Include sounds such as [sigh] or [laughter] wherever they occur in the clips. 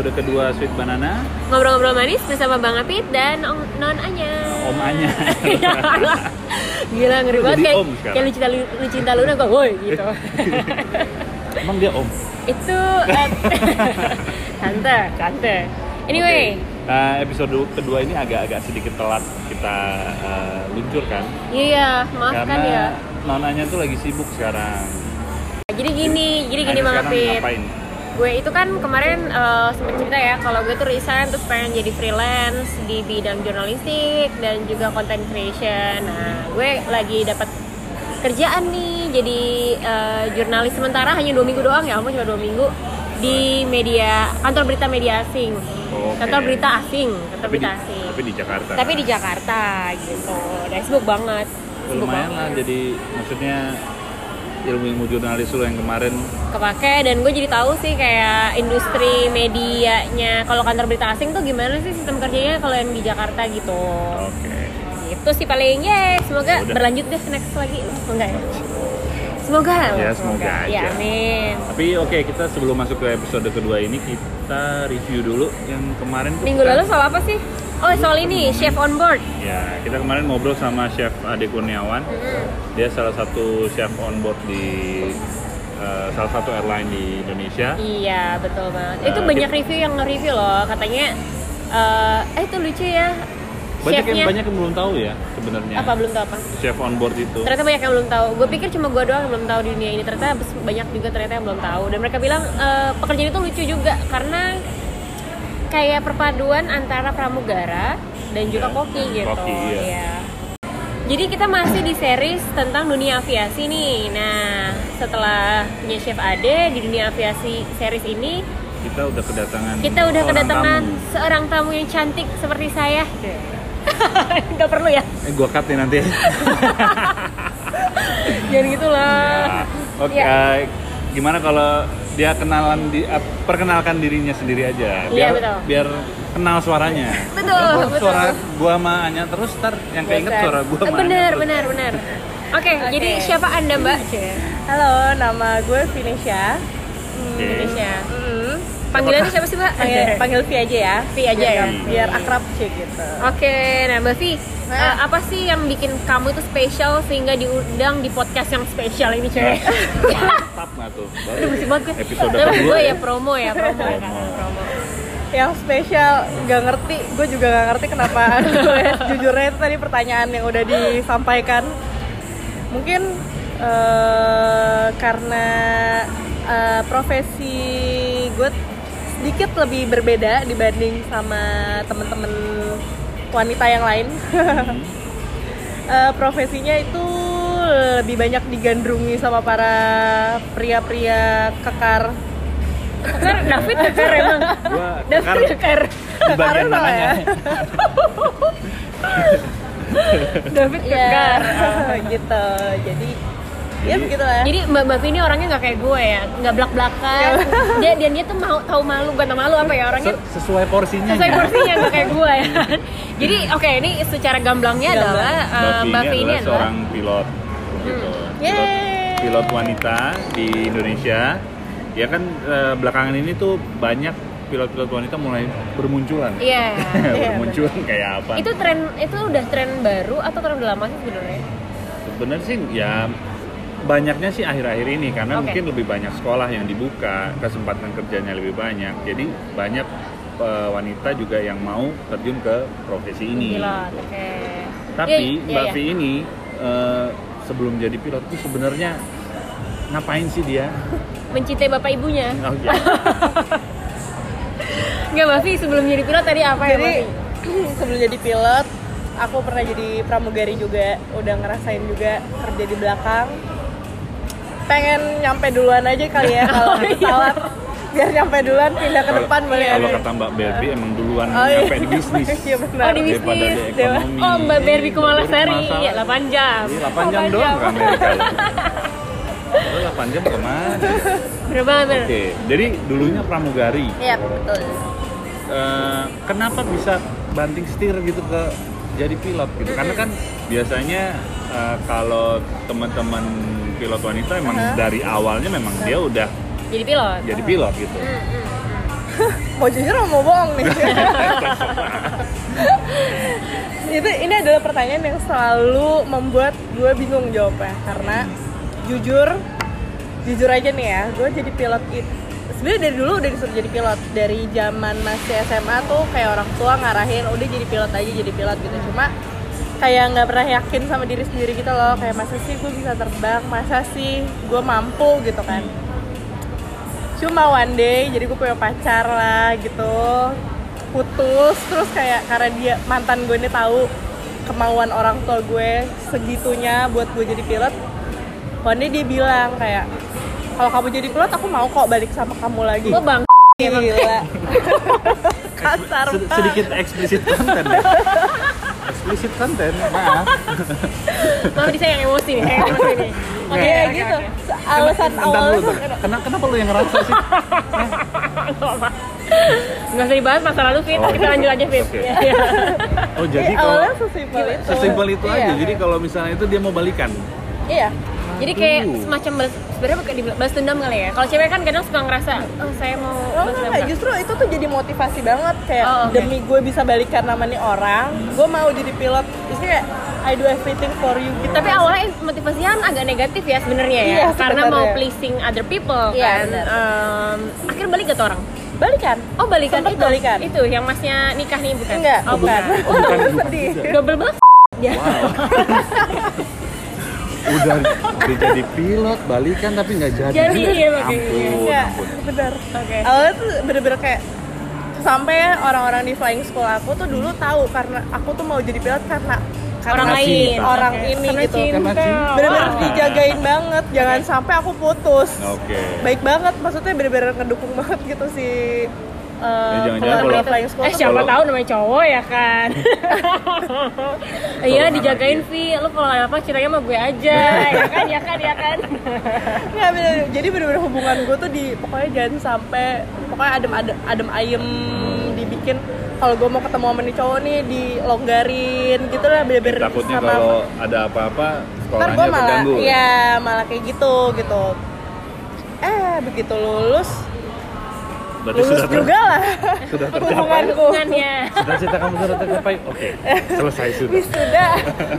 episode kedua Sweet Banana Ngobrol-ngobrol manis bersama Bang Apit dan Om Non Anya. Om Anya. [laughs] Gila ngeri banget kayak kayak lu cinta lu cinta Luna gue, woi gitu. [laughs] Emang dia Om? Itu eh, [laughs] tante, tante. Anyway, Nah, episode kedua ini agak-agak sedikit telat kita eh, luncurkan iya maafkan karena ya. nonanya tuh lagi sibuk sekarang. Jadi gini, jadi gini Anya Bang Apit. ngapain? Gue itu kan kemarin eh, sempet cerita ya kalau gue tuh resign terus pengen jadi freelance di bidang jurnalistik dan juga content creation. Nah, gue lagi dapat kerjaan nih jadi eh, jurnalis sementara hanya dua minggu doang ya, ampun cuma dua minggu di media kantor berita media asing, Oke. kantor berita asing, kantor Tapi di, berita asing. tapi di Jakarta. Tapi di Jakarta gitu, dan sibuk banget. Sibuk lumayan lah jadi maksudnya ilmu-ilmu jurnalis lu yang kemarin? Kepake dan gue jadi tahu sih kayak industri medianya. Kalau kantor berita asing tuh gimana sih sistem kerjanya kalau yang di Jakarta gitu? Oke. Itu sih paling ya semoga udah. berlanjut deh next lagi. Semoga ya? Semoga. Ya, semoga aja. ya amin. Tapi oke kita sebelum masuk ke episode kedua ini kita review dulu yang kemarin minggu lalu soal apa sih oh soal ini chef on board? Ya kita kemarin ngobrol sama chef Ade Kurniawan. Mm-mm. dia salah satu chef on board di eh, salah satu airline di Indonesia. Iya betul banget. Eh, itu banyak kita- review yang nge-review loh katanya eh eh itu lucu ya banyak chefnya. yang banyak yang belum tahu ya sebenarnya. Apa belum tahu apa? Chef on board itu. Ternyata banyak yang belum tahu. Gue pikir cuma gue doang yang belum tahu di dunia ini. Ternyata banyak juga ternyata yang belum tahu. Dan mereka bilang eh, pekerjaan itu lucu juga karena kayak perpaduan antara pramugara dan juga Ya, koki gitu koki, iya. Iya. jadi kita masih di series tentang dunia aviasi nih nah setelah punya chef Ade di dunia aviasi series ini kita udah kedatangan kita udah seorang kedatangan tamu. seorang tamu yang cantik seperti saya [laughs] nggak perlu ya eh gua cut nih nanti [laughs] [laughs] jangan gitu lah Ya, Oke, Ya. eh, gimana kalau dia kenalan di eh, perkenalkan dirinya sendiri aja, Iya, biar betul. biar kenal suaranya. Betul, betul. Suara gua sama Anya terus ntar yang keinget Bosan. suara gua sama Anya bener terus. bener bener oke jadi siapa anda mbak Halo, nama gue. Indonesia Hmm. Panggilannya siapa sih mbak Panggil, panggil Vi aja ya. Vi aja biar, ya? Biar akrab sih gitu. oke nah mbak Vi Nah. eh, apa sih yang bikin kamu itu spesial sehingga diundang di podcast yang spesial ini cewek Mantap nggak tuh? Baru Musik banget gue episode kedua gue ya. ya promo ya promo ya kan Promo. promo Yang spesial nggak ngerti, gue juga nggak ngerti kenapa [laughs] jujurnya itu tadi pertanyaan yang udah disampaikan. Mungkin eh, karena eh, profesi gue sedikit lebih berbeda dibanding sama temen-temen wanita yang lain. [laughs] Eh, profesinya itu lebih banyak digandrungi sama para pria-pria kekar. Kekar? David? Kekar emang. Gua David kekar di bagian Kekar mananya? ya? [laughs] David kekar. Ya gitu. Jadi ya Jadi- begitu lah Jadi Mbak Mbak ini orangnya nggak kayak gue ya, nggak belak belakan. [laughs] dia dan dia tuh mau tahu malu, bukan tahu malu apa ya orangnya Se- sesuai porsinya. sesuai Nya. porsinya nggak kayak gue ya. [laughs] Jadi oke ini secara gamblangnya Gamblang. adalah uh, Mbak Mbak Vi Vi ini adalah adalah seorang pilot gitu. Pilot, Yeay. pilot wanita di Indonesia. Ya kan eh, belakangan ini tuh banyak pilot-pilot wanita mulai bermunculan. Iya. [laughs] bermunculan kayak apa? itu tren itu udah tren baru atau tren udah lama sih sebenarnya? Sebenarnya sih ya banyaknya sih akhir-akhir ini karena Oke. mungkin lebih banyak sekolah yang dibuka, kesempatan kerjanya lebih banyak. Jadi banyak eh, wanita juga yang mau terjun ke profesi ini. Pilot, oke. Tapi Iya, iya, Mbak iya. Vi ini eh, sebelum jadi pilot tuh sebenarnya ngapain sih dia? [laughs] mencintai bapak ibunya. Oh, iya. [laughs] Nggak Mbak Vi sebelum jadi pilot tadi apa ya jadi Mbak Vi? [clears throat] sebelum jadi pilot aku pernah jadi pramugari juga udah ngerasain juga kerja di belakang pengen nyampe duluan aja kali ya kalau [laughs] Oh, iya. pesawat biar nyampe duluan pindah ke depan boleh Kalau ya kata Mbak Berbi emang duluan Oh, iya. nyampe di bisnis. [laughs] Iya, benar. Oh di Daripada bisnis. di ekonomi. Oh Mbak Berbi Kumalasari, Masalah. ya 8 jam. Iya, 8 jam doang ke Amerika. loh. Lo 8 jam ke mana? Berapa bener? Oke, jadi dulunya pramugari. Iya betul Eh, kenapa bisa banting setir gitu ke jadi pilot gitu? Karena kan biasanya eh, kalau teman-teman pilot wanita emang Aha. dari awalnya memang dia udah Jadi pilot. jadi pilot gitu. Hmm, hmm, hmm. [laughs] mau jujur mau bohong nih [laughs] itu ini adalah pertanyaan yang selalu membuat gue bingung jawabnya karena jujur jujur aja nih ya gue jadi pilot itu sebenarnya dari dulu udah disuruh jadi pilot dari zaman masih SMA tuh kayak orang tua ngarahin udah jadi pilot aja jadi pilot gitu cuma kayak nggak pernah yakin sama diri sendiri gitu loh. Kayak masa sih gue bisa terbang? Masa sih gue mampu? gitu kan. Cuma one day jadi gue punya pacar lah gitu. Putus terus kayak karena dia mantan gue ini tahu kemauan orang tua gue segitunya buat gue jadi pilot one day dia bilang kayak kalau kamu jadi pilot aku mau kok balik sama kamu lagi. Gue bang. gila. Kasar sedikit eksplisit konten [laughs] eksplisit konten [laughs] maaf Maaf di saya yang emosi nih, kayak emosi nih. Oke, Iya oke, gitu oke. alasan awalnya tuh kenapa, kenapa lu yang ngerasa sih? [laughs] Nggak usah dibahas masa lalu Fit, Oh, kita lanjut aja Fit. oke. Iya. Oh jadi kalau sesimpel itu sesimpel itu Iya. aja. Jadi kalau misalnya itu dia mau balikan. iya Jadi kayak semacam balas, sebenarnya bukan dibilang balas dendam kali ya. Kalau cewek kan kadang suka ngerasa, oh saya mau Oh balas enggak, dendam. enggak, justru itu tuh jadi motivasi banget kayak Oh, oke. demi gue bisa balikan nama nih orang, gue mau jadi pilot. Itu kayak I do everything for you gitu. Tapi awalnya motivasinya kan agak negatif ya sebenarnya ya, Iya, karena mau pleasing other people Iya, kan. Em, akhirnya balik gak tuh orang? balikan. Oh balikan Sempet itu, balikan. itu yang masnya nikah nih bukan? Enggak, oh, bukan. Oh, bukan. [laughs] Sedih. Double banget. [laughs] Ya. Udah udah jadi pilot, balikan tapi nggak jadi. Jadi, iya, makanya. ampun, Enggak, ampun. benar. Oke. Awalnya tuh bener-bener kayak sampai orang-orang di flying school aku tuh dulu tahu karena aku tuh mau jadi pilot karena karena Orang lain. cinta. orang Oke. ini Karena gitu. cinta. Karena cinta. Bener-bener Wah. dijagain banget, jangan sampai aku putus. Oke. Baik banget, maksudnya bener-bener ngedukung banget gitu si uh, jangan-jangan kalau- flying school Eh siapa kalau- tahu namanya cowok ya kan. [laughs] Iya dijagain. Vi, lu kalau apa ceritanya sama gue aja, [laughs] ya kan, ya kan, ya kan. Nggak, bener, jadi bener-bener hubungan gue tuh di pokoknya jangan sampai pokoknya adem adem adem ayem dibikin kalau gue mau ketemu sama nih cowok nih dilonggarin gitu lah bener-bener Takutnya sama kalau ada apa-apa sekolahnya gue malah terganggu. ya malah kayak gitu gitu eh begitu lulus Berarti lulus sudah ter- juga lah sudah [laughs] tercapai. hubunganku Hubungannya. Cita-cita kamu sudah tercapai. Oke, selesai sudah. wisuda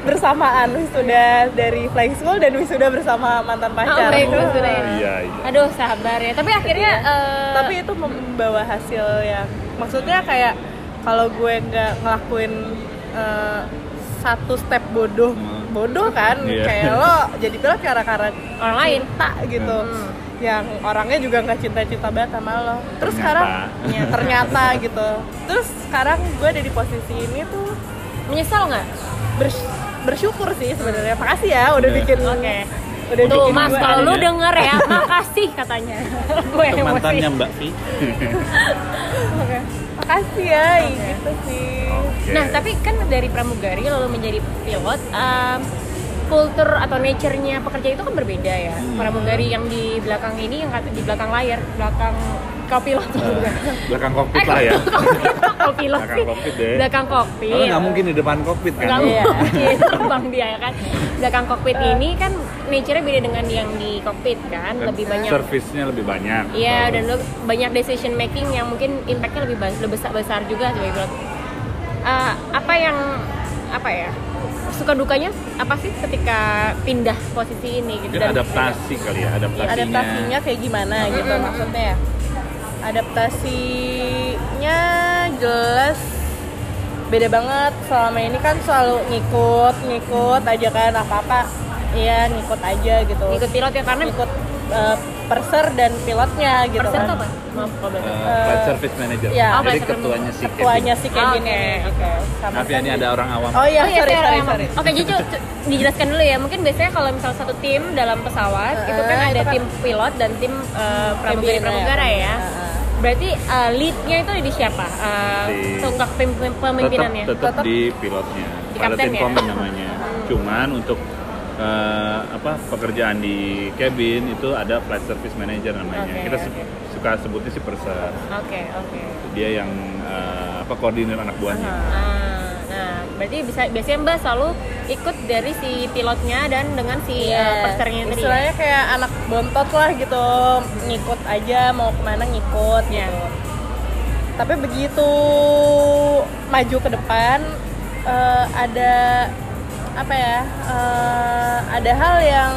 bersamaan wisuda dari flying school dan wisuda bersama mantan pacar baik, Oh, wisuda ya. iya, iya. Aduh sabar ya. Tapi akhirnya eh, tapi itu membawa hasil yang maksudnya kayak kalau gue nggak ngelakuin eh, satu step bodoh bodoh kan Iya. kayak lo jadi pilot karena karena Orang lain. cinta gitu Hmm. Yang orangnya juga nggak cinta-cinta banget sama lo terus Ternyata. sekarang ya, ternyata [laughs] gitu terus sekarang gue ada di posisi ini tuh menyesal nggak? bers- bersyukur sih sebenarnya makasih ya udah Iya. bikin Oke. udah Tuh bikin mas, kalau lu denger ya, [laughs] makasih katanya. gue emosi. mantannya Mbak Vi. Oke. makasih ya gitu sih Oke. Nah, tapi kan dari pramugari lalu menjadi pilot, um, kultur atau nature-nya pekerja itu kan berbeda ya. Hmm. Pramugari yang di belakang ini, yang kata- di belakang layar, belakang kopilot juga. belakang kokpit lah ya. kopilot Belakang kokpit deh. Belakang kokpit. Karena nggak mungkin di depan kokpit kan. Nggak Iya. mungkin, bang dia ya kan. Belakang kokpit ini kan nature-nya beda dengan yang di kokpit kan, Dan lebih banyak Servisnya lebih banyak. Iya, dan lu banyak decision making yang mungkin impactnya lebih besar, besar juga sebagai pilot. Eh, apa yang apa ya? Suka dukanya apa sih ketika pindah posisi ini gitu? Mungkin adaptasi kali ya, adaptasinya. adaptasinya kayak gimana gitu maksudnya ya? Adaptasinya jelas beda banget. Selama ini kan selalu ngikut ngikut aja kan apa apa iya ngikut aja gitu. Ikut pilot ya karena ngikut eh, perser dan pilotnya gitu persen kan apa? Maaf. Eh, flight service manager. Iya. Oh, Jadi ketuanya si ketuanya si Kevin Oke, ini oke. sama Tapi ini ada orang awam. oh iya Oh iya, sorry sorry sorry Oke, jadi [laughs] cu- cu- dijelaskan dulu ya. Mungkin biasanya kalau misal satu tim dalam pesawat Eh, itu kan itu ada kan- tim pilot dan tim eh, pramugari Cabin, pramugara ya. ya. Berarti eh, leadnya itu ada di siapa? Eh, Di- Tunggak pem- pem- pemimpinannya. tetap, tetap Tetap- di pilotnya Di pada kapten tim ya? namanya cuman untuk eh, apa pekerjaan di cabin itu ada flight service manager namanya Oke, kita oke. suka sebutnya si perser Oke, oke. dia yang eh, apa koordinir anak buahnya Ah, nah, berarti bisa biasanya Mbak selalu ikut dari si pilotnya dan dengan si Iya, eh, persernya tadi. ya? istilahnya kayak anak bontot lah gitu ngikut aja mau ke mana ngikut Iya. gitu tapi begitu maju ke depan eh, ada apa ya eh, ada hal yang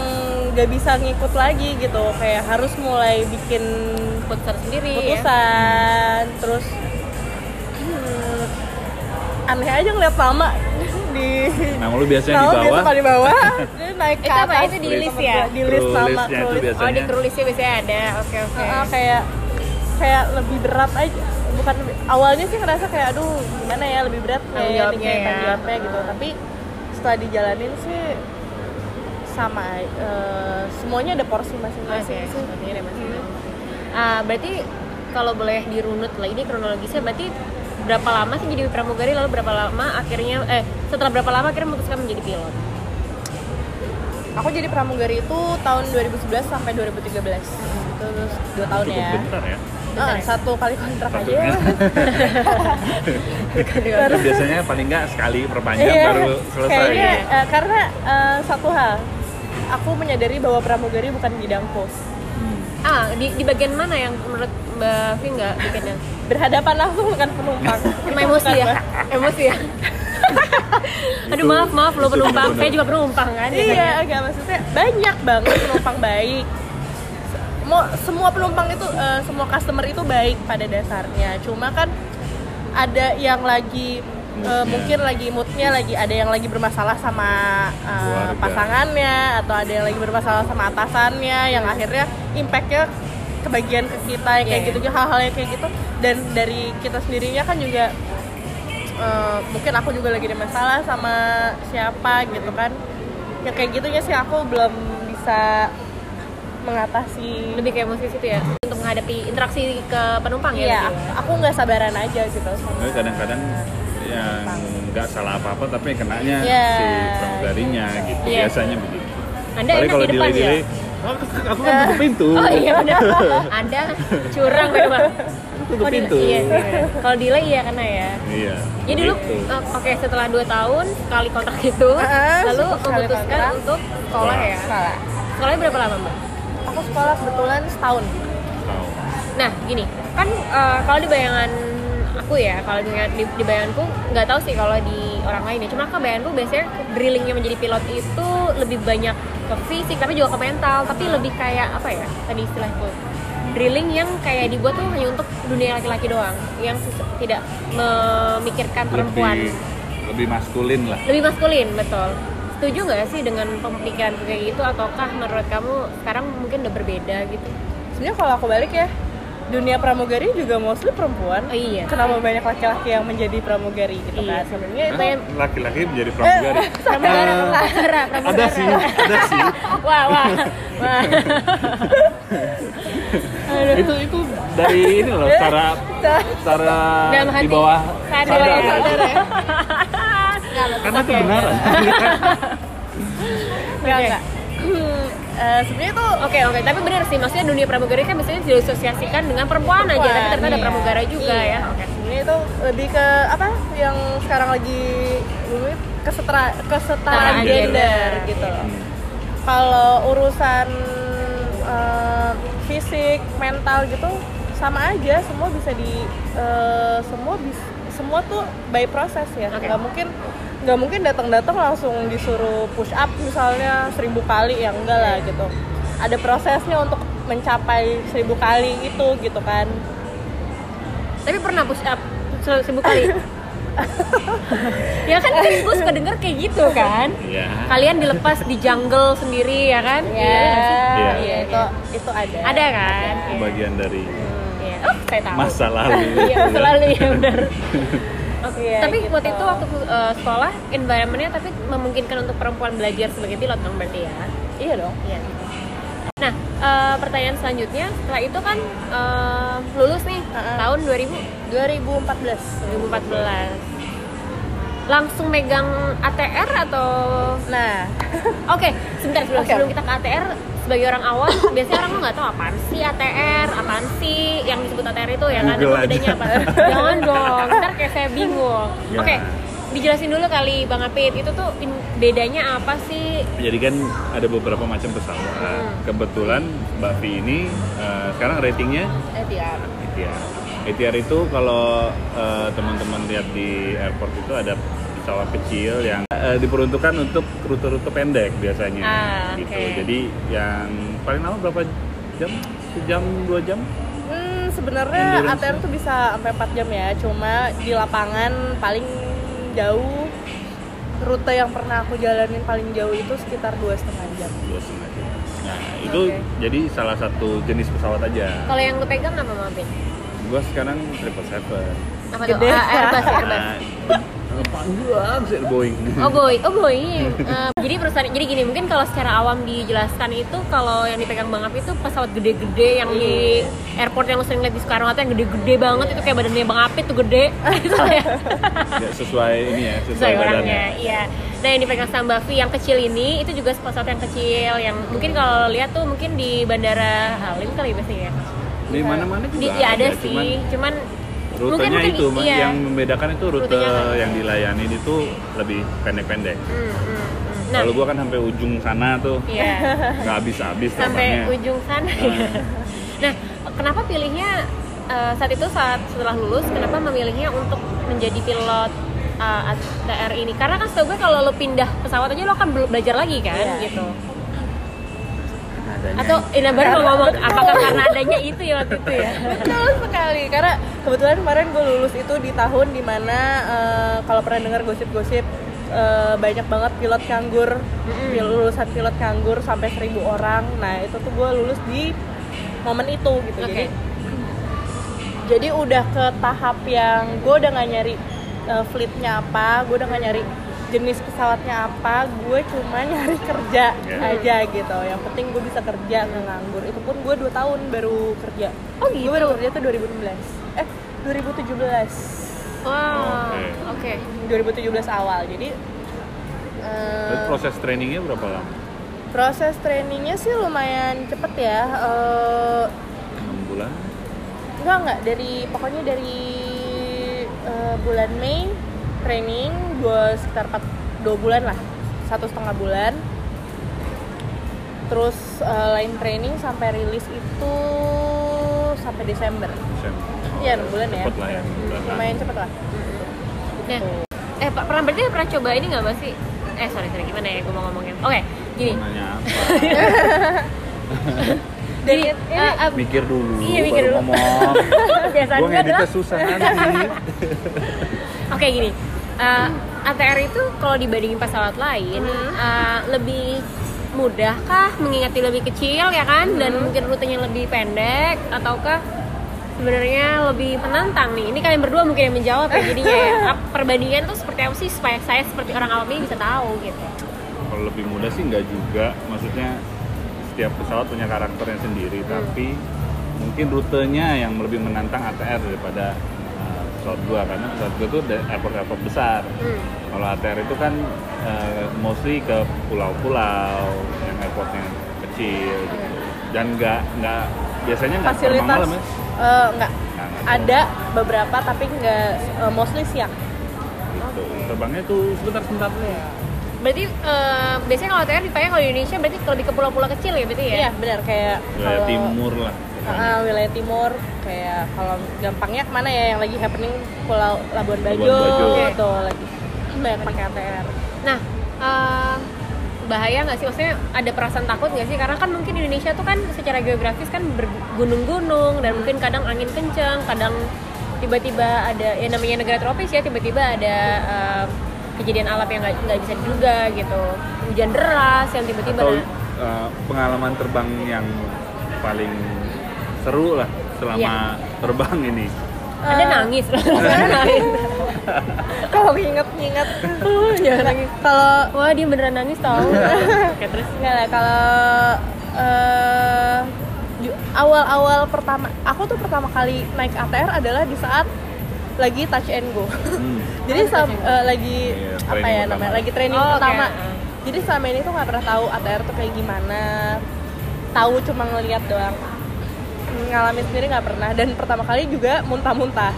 gak bisa ngikut lagi gitu kayak harus mulai bikin Putusan sendiri ya. putusan terus hmm, aneh aja ngeliat lama di Nah, lu biasanya di Nah, bawah. biasa di bawah [laughs] naik ke Itu apa? Itu di list ya? di list sama. Oh di Biasanya- crew listnya biasanya ada. Oke oke. Heeh, kayak kayak lebih berat aja bukan lebih- awalnya sih ngerasa kayak aduh gimana ya lebih berat kayak ini jawabnya ya. jawabnya gitu tapi setelah dijalanin sih sama eh, semuanya ada porsi masing-masing sih ada masing-masing. Ah, berarti kalau boleh dirunut lah ini kronologisnya berarti berapa lama sih jadi pramugari lalu berapa lama akhirnya eh setelah berapa lama akhirnya memutuskan menjadi pilot? aku jadi pramugari itu tahun 2011 sampai 2013 itu terus dua tahun Cukup ya bentar ya. Ah, ya? satu kali kontrak Satu aja ya. [laughs] Kan biasanya paling nggak sekali perpanjang Iya, baru selesai. Kayaknya eh, karena eh, satu hal, aku menyadari bahwa pramugari bukan bidangku. Hmm. Ah, di, di bagian mana yang menurut Mbak Vi nggak bikinnya? Berhadapan langsung dengan penumpang. Emosi ya? Emosi ya? [laughs] Aduh maaf maaf lo penumpang, saya juga penumpang kan. iya, agak maksudnya banyak banget penumpang baik. Semua semua penumpang itu eh, semua customer itu baik pada dasarnya. Cuma kan ada yang lagi Moodnya. mungkin lagi moodnya lagi ada yang lagi bermasalah sama Keluarga. pasangannya atau ada yang lagi bermasalah sama atasannya yang akhirnya impactnya kebagian ke kita yang kayak Iya. gitu hal-hal yang kayak gitu dan dari kita sendirinya kan juga eh, mungkin aku juga lagi ada masalah sama siapa gitu kan yang kayak gitunya sih aku belum bisa mengatasi Lebih kayak emosi situ ya untuk menghadapi interaksi ke penumpang ya. Iya, gitu ya? aku nggak sabaran aja gitu Tapi kadang-kadang yang nggak salah apa-apa tapi kenanya Iya. si pramugarinya gitu. Iya. Biasanya begitu. Anda enak kalau di depan ya? delay-delay, "Oh, aku, aku kan tutup pintu. [laughs] Oh iya udah. [laughs] Anda curang memang. tutup Oh, di- pintu. Iya bener. Kalau delay iya karena ya. Iya. Jadi dulu begitu. oh, oke setelah 2 tahun sekali kontrak itu Ah, lalu memutuskan untuk sekolah ya. Salah. Sekolahnya berapa lama, Mbak? Aku sekolah kebetulan setahun. Tahu. Nah, gini, kan eh, kalau di bayangan aku ya, kalau di, di, di bayanganku nggak tahu sih kalau di orang lain ya. Cuma ke bayanganku biasanya drillingnya menjadi pilot itu lebih banyak ke fisik tapi juga ke mental, tapi lebih kayak apa ya? Tadi istilahku drilling yang kayak dibuat tuh hanya untuk dunia laki-laki doang, yang tidak memikirkan perempuan. Lebih, lebih maskulin lah. Lebih maskulin, betul. Setuju nggak sih dengan pemikiran kayak gitu ataukah menurut kamu sekarang mungkin udah berbeda gitu? Sebenarnya kalau aku balik ya, dunia pramugari juga mostly perempuan. Oh, iya. Kenapa banyak laki-laki yang menjadi pramugari gitu Iya. kan? Sebenarnya itu yang Laki-laki menjadi pramugari. pramugara, Eh, pramugara, pramugara. ada sih, ada sih. [laughs] Wah, wah, wah. [laughs] itu itu dari ini loh cara cara Dalam di bawah sadar ya, sadar. sadar ya. Karena itu benaran. [laughs] Enggak, Oke. enggak. [clears throat] Eh, sebenarnya tuh Oke oke, tapi benar sih maksudnya dunia pramugari kan biasanya diasosiasikan dengan perempuan, aja, tapi Perempuan, ternyata ada iya. pramugara juga Iya. ya. Oke. sebenarnya itu lebih ke apa yang sekarang lagi kesetara kesetaraan gender gender, gitu iya. Kalau urusan eh, fisik, mental gitu sama aja, semua bisa di eh, semua bis- semua tuh by proses ya. Oke. nggak mungkin nggak mungkin datang-datang langsung disuruh push up misalnya seribu kali ya enggak lah gitu. Ada prosesnya untuk mencapai seribu kali itu gitu kan. Tapi pernah push up se- seribu kali? [laughs] ya kan gue suka denger kayak gitu kan Iya. kalian dilepas di jungle sendiri ya kan Ya, Iya nggak sih? Iya. iya itu itu ada. ada kan Itu bagian dari Iya. Oh saya tahu masa lalu. [laughs] iya selalu ya benar [laughs] Oke, Iya, tapi gitu. waktu itu waktu uh, sekolah environmentnya tapi memungkinkan untuk perempuan belajar sebagai pilot dong berarti ya Iya dong. Iya. Nah, eh, pertanyaan selanjutnya setelah itu kan eh, lulus nih Heeh. tahun 2000 2014. 2014. Langsung megang ATR atau Nah, Oke, sebentar sebelum, Oke. sebelum kita ke ATR sebagai orang awam, biasanya orang nggak tahu apaan sih ATR, apaan sih yang disebut ATR itu ya kan? Google bedanya apa? Jangan dong, ntar kayak saya bingung. Ya. Oke, dijelasin dulu kali Bang Apit, itu tuh bedanya apa sih? Jadi kan ada beberapa macam pesawat. Hmm. Kebetulan Mbak Vi ini eh, sekarang ratingnya ATR. ya ATR itu kalau eh, teman-teman lihat di airport itu ada pesawat kecil yang eh, diperuntukkan untuk rute-rute pendek biasanya Ah, gitu. oke. Jadi yang paling lama berapa jam? Sejam, dua jam? Hmm, sebenarnya Endurance. ATR tuh bisa sampai 4 jam ya. Cuma di lapangan paling jauh rute yang pernah aku jalanin paling jauh itu sekitar dua setengah jam. Dua setengah jam. Nah, itu jadi salah satu jenis pesawat aja. Kalau yang lu pegang apa Mabin? Gua sekarang triple seven. Apa tuh? Gede. Ah, Airbus, Airbus. Panjang sih Boeing. Oh boy, oh boy. Eh, jadi perusahaan, jadi gini mungkin kalau secara awam dijelaskan itu kalau yang dipegang Bang Api itu pesawat gede-gede yang di airport yang lu sering lihat di Soekarno Hatta yang gede-gede banget itu kayak badannya Bang Api tuh gede. [laughs] Gitu ya. Sesuai ini ya, sesuai, Sesuai orangnya, badannya. iya. Nah yang dipegang sama Bavi yang kecil ini itu juga pesawat yang kecil yang mungkin kalau lihat tuh mungkin di bandara Halim kali biasanya ya. Di mana-mana juga Di, ya ada cuman sih, cuman rutenya mungkin- mungkin itu Ma. iya. yang membedakan itu rute Rutenya kan. yang dilayani itu lebih pendek-pendek. Hmm, hmm, hmm. Nah, Kalau gua kan sampai ujung sana tuh iya. [laughs] nggak habis-habis sampai terbangnya. ujung sana ya. Ah. Nah, kenapa pilihnya eh, saat itu saat setelah lulus kenapa memilihnya untuk menjadi pilot eh, ATR ini? Karena kan setahu gue kalau lo pindah pesawat aja lo akan bel- belajar lagi kan Iya. gitu. Adanya. Atau ini baru mau ngomong apakah karena adanya itu ya waktu itu ya? [laughs] Betul sekali karena kebetulan kemarin gue lulus itu di tahun di mana eh, kalau pernah dengar gosip-gosip eh, banyak banget pilot nganggur, pil- lulusan pilot nganggur sampai seribu orang. Nah itu tuh gue lulus di momen itu gitu. Oke. Jadi jadi udah ke tahap yang gue udah nggak nyari eh, fleetnya apa, gue udah nggak nyari jenis pesawatnya apa, gue cuma nyari kerja Ya. aja gitu. Yang penting gue bisa kerja nggak nganggur. Itu pun gue dua tahun baru kerja. Oh Gue gitu. baru kerja tuh 2016. Eh, 2017. Wow. Oke. Oke. 2017 awal. Jadi Terus proses trainingnya berapa lama? proses trainingnya sih lumayan cepet ya. Eh, 6 bulan? enggak enggak dari pokoknya dari eh, bulan Mei training dua sekitar 4, dua bulan lah satu setengah bulan terus eh, lain training sampai rilis itu sampai Desember Desember. Iya, enam bulan ya. Cepet lah ya, lumayan cepet lah Nah, eh Pak pernah berarti pernah coba ini nggak Mbak sih? Eh sorry sorry gimana ya gue mau ngomongin? Oke gini. Mau nanya apa? [laughs] Jadi eh, eh, mikir dulu, Iya, mikir baru dulu. ngomong. [laughs] kebiasaan Gue gue ngeditnya susah nanti. [laughs] Oke gini, eh, ATR itu kalau dibandingin pesawat lain eh, lebih mudah kah mengingat dia lebih kecil ya kan dan mungkin rutenya lebih pendek ataukah sebenarnya lebih menantang nih? Ini kalian berdua mungkin yang menjawab ya jadinya ya. [laughs] Perbandingan tuh seperti apa sih supaya saya seperti orang awam ini bisa tahu gitu. Kalau lebih mudah sih nggak juga. Maksudnya setiap pesawat punya karakternya sendiri, Hmm. tapi mungkin rutenya yang lebih menantang ATR daripada uh, pesawat gua karena pesawat gua tuh airport-airport besar. Hmm. Kalau ATR itu kan uh, mostly ke pulau-pulau yang airportnya kecil gitu. Dan nggak nggak biasanya nggak fasilitas malam ya. enggak Nggak, nggak ada beberapa tapi enggak eh, mostly siang gitu. Terbangnya tuh sebentar-sebentar Berarti eh, biasanya kalau ATR dipakai kalau di Indonesia berarti lebih ke pulau-pulau kecil ya berarti ya? iya benar kayak wilayah kalau timur lah. Ah, wilayah timur kayak kalau gampangnya ke mana ya yang lagi happening Pulau Labuan Bajo, Labuan Bajo. tuh lagi banyak pakai ATR Nah, eh, bahaya nggak sih? Maksudnya ada perasaan takut nggak sih? Karena kan mungkin Indonesia tuh kan secara geografis kan bergunung-gunung dan mungkin kadang angin kencang, kadang tiba-tiba ada ya namanya negara tropis ya tiba-tiba ada eh, kejadian alam yang nggak nggak bisa diduga gitu, hujan deras yang tiba-tiba atau nah, uh, pengalaman terbang yang paling seru lah selama Iya. terbang ini ada Eh, nangis [laughs] ada nangis. kalau inget-inget Jangan nangis. kalau Wah dia beneran nangis tau. [laughs] Oke terus. Enggak lah kalau eh, ju- awal-awal pertama aku tuh pertama kali naik ATR adalah di saat lagi touch and go. Hmm. Jadi Oh, sam- eh, lagi Iya, apa ya namanya? Lagi training Oh, pertama. Ah. Jadi selama ini tuh nggak pernah tahu ATR tuh kayak gimana. Tahu cuma ngeliat doang. Ngalamin sendiri nggak pernah dan pertama kali juga muntah-muntah.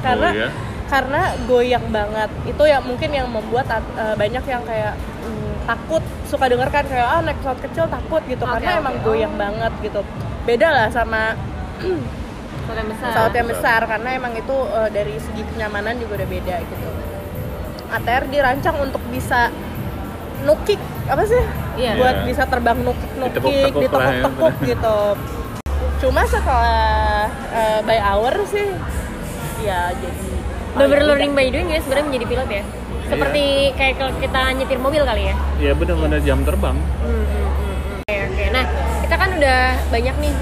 Karena Oh, iya? karena goyang banget. Itu yang mungkin yang membuat eh, banyak yang kayak mm, takut suka denger kan kayak ah naik pesawat kecil takut gitu Oke, karena oke. emang goyang Oh. banget gitu. Beda lah sama [clears throat] pesawat yang besar. Pesawat yang besar karena emang itu eh, dari segi kenyamanan juga udah beda gitu. ATR dirancang untuk bisa nukik apa sih? Iya. buat Iya. bisa terbang nukik nukik Ditekuk-tekuk ya, gitu. Cuma setelah eh, by hour sih ya jadi bener learning by doing ya sebenarnya menjadi pilot ya. Seperti kayak kalau kita nyetir mobil kali ya. Ya benar-benar jam terbang. Hmm, hmm, hmm, hmm. Oke oke. Nah kita kan udah banyak nih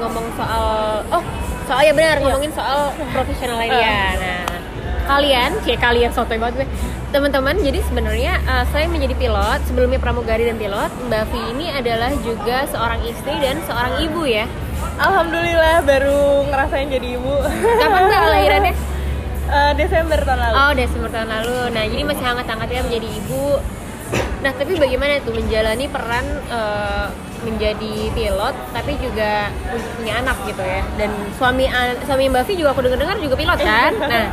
ngomong soal oh soal ya benar ngomongin soal profesional lainnya. Nah kalian, cie kalian sotoy banget gue. Teman-teman, jadi sebenarnya eh, selain menjadi pilot, sebelumnya pramugari dan pilot, Mbak Vi ini adalah juga seorang istri dan seorang ibu ya. alhamdulillah baru ngerasain jadi ibu Kapan Mbak lahirannya? Eh, Desember tahun lalu Oh Desember tahun lalu. Nah jadi masih hangat-hangatnya menjadi ibu. Nah tapi bagaimana tuh menjalani peran eh, menjadi pilot, tapi juga punya anak gitu ya. Dan suami an- suami Mbak Vi juga aku dengar-dengar juga pilot kan. [laughs] Nah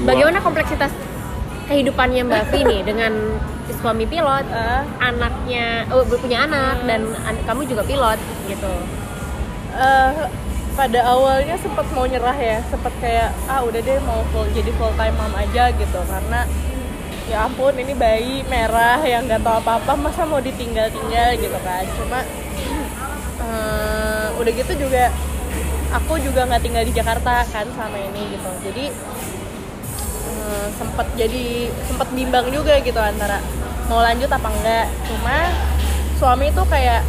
bagaimana kompleksitas kehidupannya Mbak Vi nih dengan suami pilot, Eh, anaknya, oh punya anak dan an- kamu juga pilot gitu. eh, pada awalnya sempat mau nyerah ya sempat kayak ah udah deh mau full jadi full time mom aja gitu karena ya ampun ini bayi merah yang nggak tahu apa apa masa mau ditinggal tinggal gitu kan? Cuma eh, udah gitu juga aku juga nggak tinggal di Jakarta kan sama ini gitu. Jadi eh, sempat jadi sempat bimbang juga gitu antara mau lanjut apa enggak cuma suami tuh kayak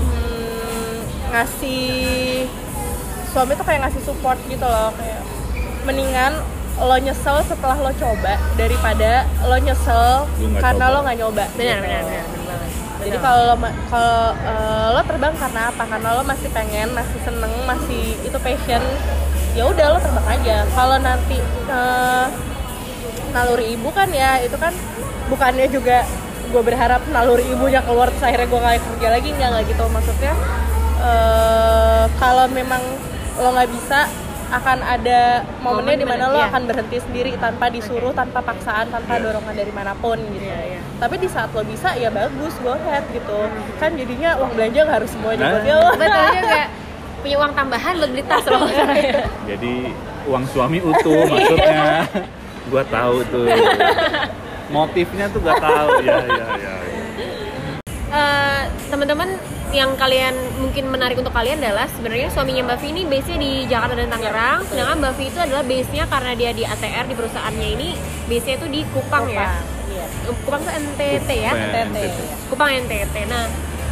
hmm, ngasih suami tuh kayak ngasih support gitu loh kayak mendingan lo nyesel setelah lo coba daripada lo nyesel nggak karena coba. lo nggak nyoba. Benar benar benar, jadi kalau lo kalau eh, lo terbang karena apa? Karena lo masih pengen masih seneng masih itu passion ya udah lo terbang aja. Kalau nanti eh, naluri ibu kan ya itu kan bukannya juga gue berharap naluri ibunya keluar terus akhirnya gue nggak kerja lagi nggak nggak gitu. Maksudnya eh, kalau memang lo nggak bisa akan ada momennya Momen di mana dimana- lo iya. akan berhenti sendiri tanpa disuruh tanpa paksaan tanpa Iya. dorongan dari mana pun gitu Iya, iya. tapi di saat lo bisa ya bagus go ahead gitu kan jadinya uang belanja nggak harus semuanya Nah. buat dia lo Betul juga. Punya uang tambahan buat beli tas loh. [laughs] jadi uang suami utuh maksudnya gua tahu tuh motifnya tuh gak tahu ya ya ya Eh, teman-teman yang kalian mungkin menarik untuk kalian adalah sebenarnya suaminya Mbak Vi ini base-nya di Jakarta dan Tangerang, sedangkan Mbak Vi itu adalah base-nya karena dia di ATR di perusahaannya ini base-nya itu di Kupang, ya. Iya. Kupang tuh NTT ya. Kupang. NTT. Kupang NTT. Nah,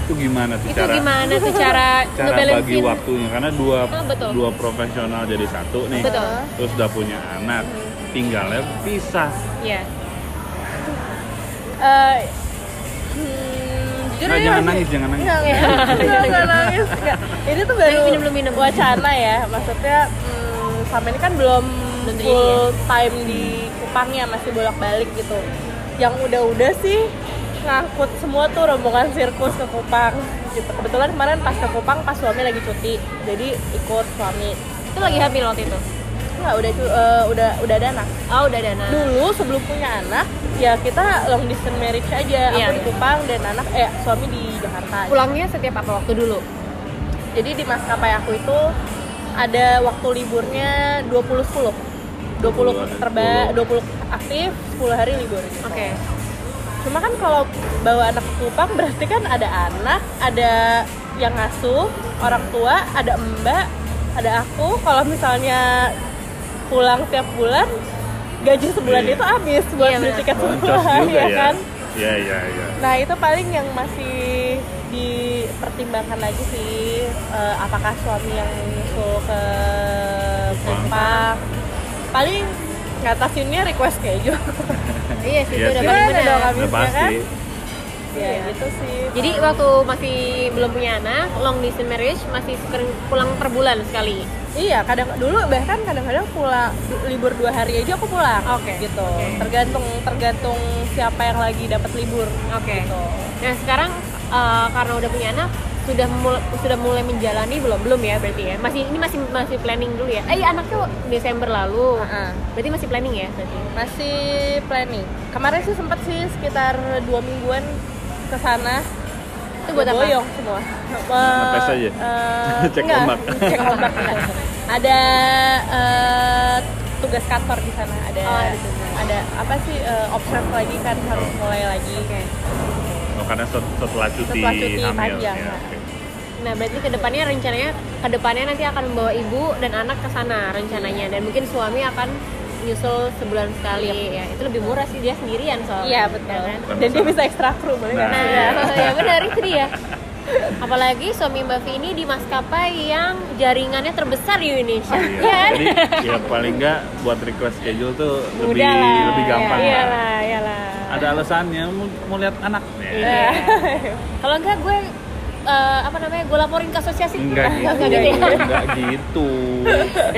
itu gimana tuh itu cara gimana tuh cara, [laughs] cara bagi ngebalancein waktunya karena dua Oh, betul. dua profesional jadi satu nih Betul. terus udah punya anak tinggalnya pisah ya. Eh, hmm, jujur Nah, jangan nangis jangan nangis Nggak, nggak, nggak nangis. Ini tuh baru Minum minum. wacana ya, maksudnya hmm, sama ini kan belum full time di Kupangnya, masih bolak-balik gitu. Yang udah-udah sih ngangkut semua tuh rombongan sirkus ke Kupang gitu. Kebetulan kemarin pas ke Kupang pas suami lagi cuti, jadi ikut suami. Itu lagi hamil waktu itu. Nggak, udah eh, udah udah ada anak. Oh, udah dana. Dulu sebelum punya anak, ya kita long distance marriage aja. Iya, Aku di. Kupang dan anak eh suami di Jakarta. Pulangnya setiap apa waktu dulu? Jadi di maskapai aku itu ada waktu liburnya 20 10. 20 ada terba 10. 20 aktif, 10 hari libur gitu. Oke. Cuma kan kalau bawa anak ke Kupang berarti kan ada anak, ada yang ngasuh, orang tua, ada mbak, ada aku. Kalau misalnya pulang tiap bulan gaji sebulan Iya. itu habis buat Iya, beli tiket sebulan [laughs] ya ya kan. iya iya iya Nah itu paling yang masih dipertimbangkan lagi sih eh, apakah suami yang nyusul ke Kupang paling ngatasinnya request keju [laughs] Iya sih, itu udah paling benar. udah habisnya pasti kan? Ya Iya. gitu sih Jadi waktu masih belum punya anak, long distance marriage masih sering pulang per bulan sekali. iya kadang dulu bahkan kadang-kadang pulang libur dua hari aja aku pulang Oke. gitu Oke. tergantung tergantung siapa yang lagi dapat libur Oke. gitu. Nah sekarang eh, karena udah punya anak, sudah mulai sudah mulai menjalani belum belum ya berarti ya? Masih ini masih masih planning dulu ya? Eh anaknya Desember lalu, Heeh. berarti masih planning ya berarti? masih planning kemarin sih sempet sih sekitar dua mingguan ke sana Itu buat apa? boyong semua Ngetes aja? Eh, [laughs] Cek enggak, ombak. [laughs] cek ombak ada eh, tugas kantor di sana ada Oh, ada ada apa sih eh, observe lagi kan harus mulai lagi Oh, karena set- setelah cuti, Setelah cuti hamil. panjang, ya, nah. oke. Nah, berarti ke depannya rencananya ke depannya nanti akan membawa ibu dan anak ke sana rencananya dan mungkin suami akan nyusul sebulan sekali ya itu lebih murah sih dia sendirian soalnya iya betul ya kan? dan dia bisa ekstra kru boleh Nah, sih? Nah, iya. ya benar itu dia. Apalagi suami Mbak Vi ini di maskapai yang jaringannya terbesar di Indonesia. Iya. Iya kan? Jadi ya paling nggak buat request schedule tuh lebih Mudah lah. lebih gampang Iya lah. lah, iyalah. Ada alasannya mau, mau lihat anak. Ya. Iya. Kalau enggak gue eh, apa namanya? Gue laporin ke asosiasi. Enggak [laughs] gitu. Enggak gitu ya. Enggak gitu.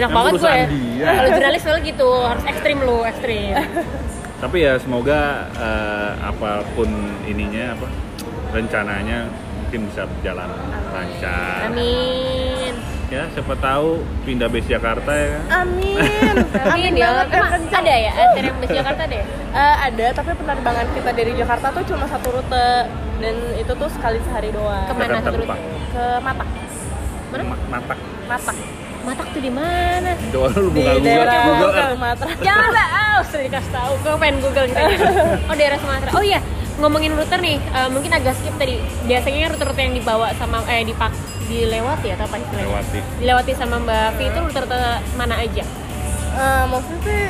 Enak banget gue. ya. Kalau jurnalis soalnya gitu, harus ekstrim lu, ekstrim. [laughs] Tapi ya semoga eh, apa pun ininya apa rencananya mungkin bisa berjalan lancar. Amin. Ya siapa tahu pindah base Jakarta ya kan. amin [laughs] Amin ya. ada ya antar yang bus Jakarta deh? Eh, ada tapi penerbangan kita dari Jakarta tuh cuma satu rute dan itu tuh sekali sehari doang Ke mana Jakarta satu rute? ke Matak Mana? Ma- Matak. Matak Matak tuh di mana? Coba lu di buka Google, daerah Google. Sumatera Jangan lah, ah, usah dikasih tahu. Gue pengen Google gitu. Oh daerah Sumatera. Oh iya, ngomongin rute nih, eh, mungkin agak skip tadi. Biasanya rute-rute yang dibawa sama eh dipak dilewati atau apa istilahnya? Lewati. Dilewati sama Mbak Vi itu rute-rute mana aja? Eh, maksudnya sih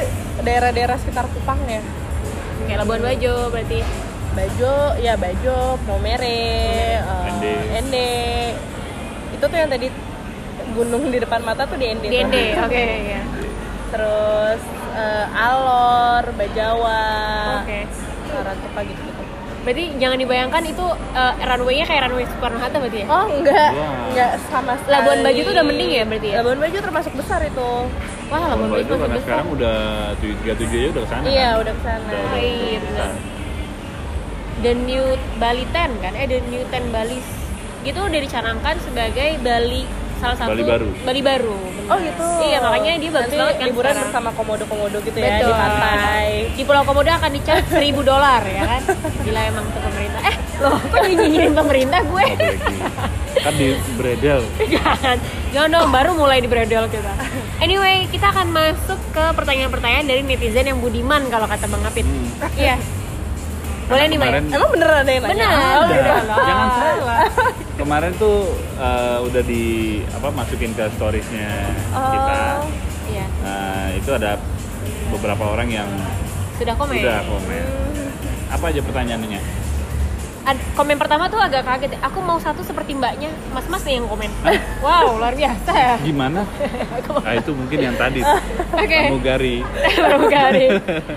daerah-daerah sekitar Kupang ya Kayak Labuan Bajo berarti. Bajo, ya Bajo, Maumere, eh, Ende. Ende. Itu tuh yang tadi gunung di depan mata tuh di Ende. Di. ND, [laughs] oke ya. Terus eh, Alor, Bajawa, Oke. Sarantuka gitu gitu. Berarti jangan dibayangkan itu eh, runway-nya kayak runway Soekarno Hatta berarti ya? Oh enggak, Wah. enggak sama sekali. Labuan Bajo tuh udah mending ya berarti ya? Labuan Bajo termasuk besar itu. Wah, Labuan Bajo Bajo masih karena besar. sekarang udah 37 aja udah ke sana Iya, kan? udah ke sana. Udah- Oh, udah iya, benar. The New Bali Ten kan? Eh, The New Ten Bali. Gitu udah dicanangkan sebagai Bali salah satu Bali baru. Bali baru. benar. Oh gitu. Iya, makanya dia bagus Nanti banget kan liburan sekarang. bersama komodo-komodo gitu ya Betul. di pantai. Di Pulau Komodo akan dicas [laughs] 1000 dolar ya kan? Gila emang tuh pemerintah. Eh, loh, kok nyinyirin pemerintah gue? Gitu. kan di bredel Jangan, jangan dong, baru mulai di bredel kita. Anyway, kita akan masuk ke pertanyaan-pertanyaan dari netizen yang budiman kalau kata Bang Apit. Hmm. Iya. Boleh nih, kemarin Emang beneran ada yang nanya? Bener. Oh, jangan salah kemarin tuh eh, udah di apa masukin ke storiesnya kita Oh. Iya. Nah, itu ada beberapa orang yang Sudah komen. udah komen apa aja pertanyaannya Ad- komen pertama tuh agak kaget. Aku mau satu seperti mbaknya. Mas-mas nih yang komen. wow, luar biasa ya. gimana nah [laughs] itu mungkin yang tadi [laughs] Oke. pramugari Pramugari.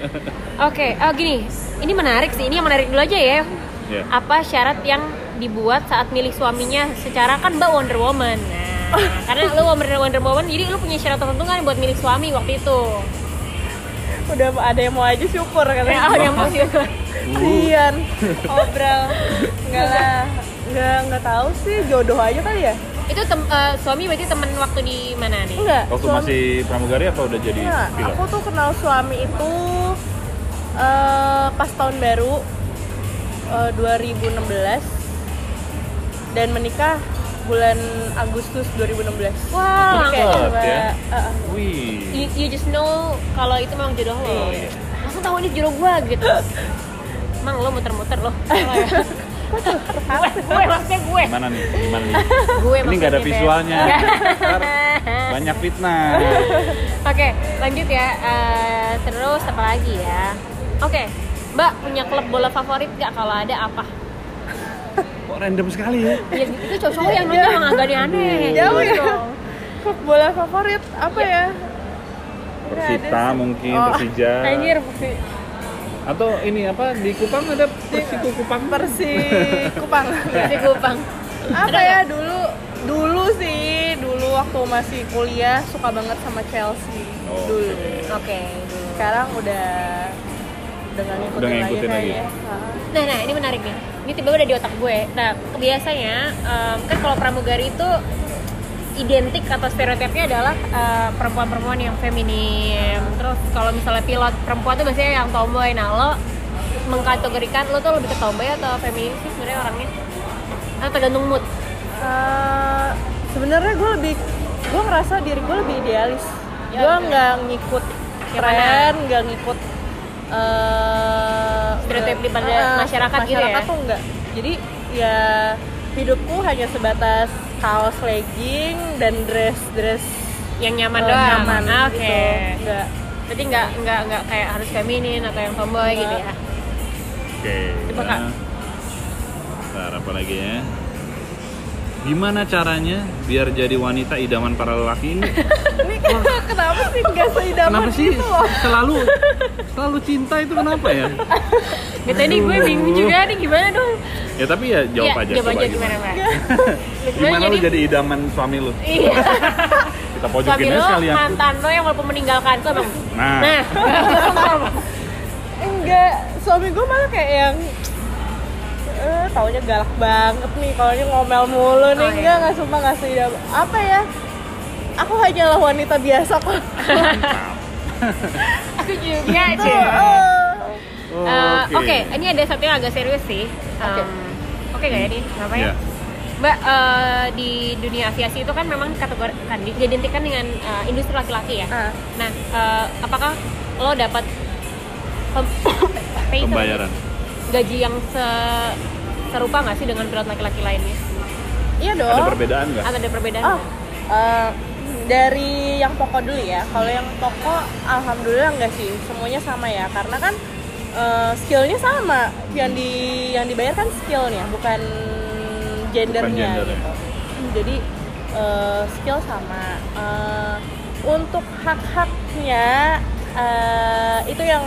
[laughs] Oke, oh gini. Ini menarik sih. Ini yang menarik dulu aja ya. ya Apa syarat yang dibuat saat milih suaminya? Secara kan Mbak Wonder Woman. Nah, karena lu Wonder Wonder Woman, jadi lu punya syarat tertentu kan buat milih suami waktu itu. Udah ada yang mau aja syukur katanya. Oh, yang mau Kasian. [laughs] Obrol. Enggak lah. Enggak enggak tahu sih jodoh aja kali ya? itu tem- eh, suami berarti temen waktu di mana nih? Enggak. waktu suami- masih pramugari apa udah jadi Enggak, pilot aku tuh kenal suami itu eh, pas tahun baru eh, 2016 dan menikah bulan Agustus 2016. Wah, Jadi kayak langsung. ya? eh. wih you, you just know kalau itu memang jodoh lo. Iya. Langsung tahu ini jodoh gua gitu. [laughs] Emang lo muter-muter lo. [laughs] gue, gue maksudnya gue. gimana nih gimana nih [laughs] Gue ini nggak ada visualnya banyak fitnah [laughs] Oke, lanjut ya. Eh, terus apa lagi ya? Oke, Mbak punya klub bola favorit nggak? Kalau ada apa? kok random sekali ya Ya itu cowok yang nanya emang agak aneh. Jauh ya. Klub bola favorit apa ya? Ada Persita mungkin Oh, Persija Anjir, Bukti. Atau ini apa di Kupang ada Persiku [laughs] Kupang Persi Kupang. Si Kupang. apa ya dulu dulu sih dulu waktu masih kuliah suka banget sama Chelsea Oh, dulu oke. Oke. dulu. sekarang udah udah nggak ngikutin, Udah ngikutin lagi, lagi. Heeh. Nah, nah ini menarik nih. Ini tiba-tiba udah di otak gue. Nah, biasanya em, kan kalau pramugari itu identik atau stereotipnya adalah eh, perempuan-perempuan yang feminim. Terus kalau misalnya pilot perempuan tuh biasanya yang tomboy. Nah, lo mengkategorikan lo tuh lebih ke tomboy atau feminim sih sebenarnya orangnya? Atau tergantung mood? Eh, sebenarnya gue lebih gue ngerasa diri gue lebih idealis Ya, gue nggak ngikut tren nggak ngikut eh, Stereotip di pada eh, masyarakat gitu ya? tuh enggak jadi ya hidupku hanya sebatas kaos legging dan dress dress Yang nyaman eh, doang? nyaman Ah, Oke. gitu nggak Jadi nggak nggak nggak kayak harus feminin atau yang tomboy gitu ya? Oke. Coba, Kak. nah. Bentar, apa lagi ya? Gimana caranya biar jadi wanita idaman para lelaki [laughs] ini? ini kenapa sih nggak seidaman Kenapa sih gitu loh selalu selalu cinta itu kenapa ya? [laughs] Ya tadi gue bingung juga nih gimana dong? Ya tapi ya jawab Iya, aja jawab aja gimana, Mbak? [laughs] Gimana lu jadi idaman suami lu? Iya. [laughs] Kita Suami pojokin aja lo, sekalian. mantan lo yang walaupun meninggalkan tuh bang. Nah. Nah. [laughs] enggak suami gue malah kayak yang eh taunya galak banget nih kalau ngomel mulu nih Oh, iya. enggak nggak sumpah nggak seidaman apa ya aku hanyalah wanita biasa kok. Aku juga Tuh, sih. Oh, Eh, Oke, ini ada satu yang agak serius sih. Oke. Em, Oke nggak ya nih? Apa ya? Ya. Mbak, eh, di dunia aviasi itu kan memang kategori kan diidentikan dengan eh, industri laki-laki ya. Ah. Nah, eh, apakah lo dapat pem- [coughs] pay Pembayaran. gaji yang se- serupa nggak sih dengan pilot laki-laki lainnya? iya dong Ada perbedaan nggak? Ada perbedaan? oh nggak? eh, dari yang pokok dulu ya kalau yang pokok alhamdulillah enggak sih semuanya sama ya karena kan eh, skillnya sama yang di yang dibayar kan skillnya bukan gendernya gender ya. gitu jadi eh, skill sama Eh, untuk hak-haknya eh, itu yang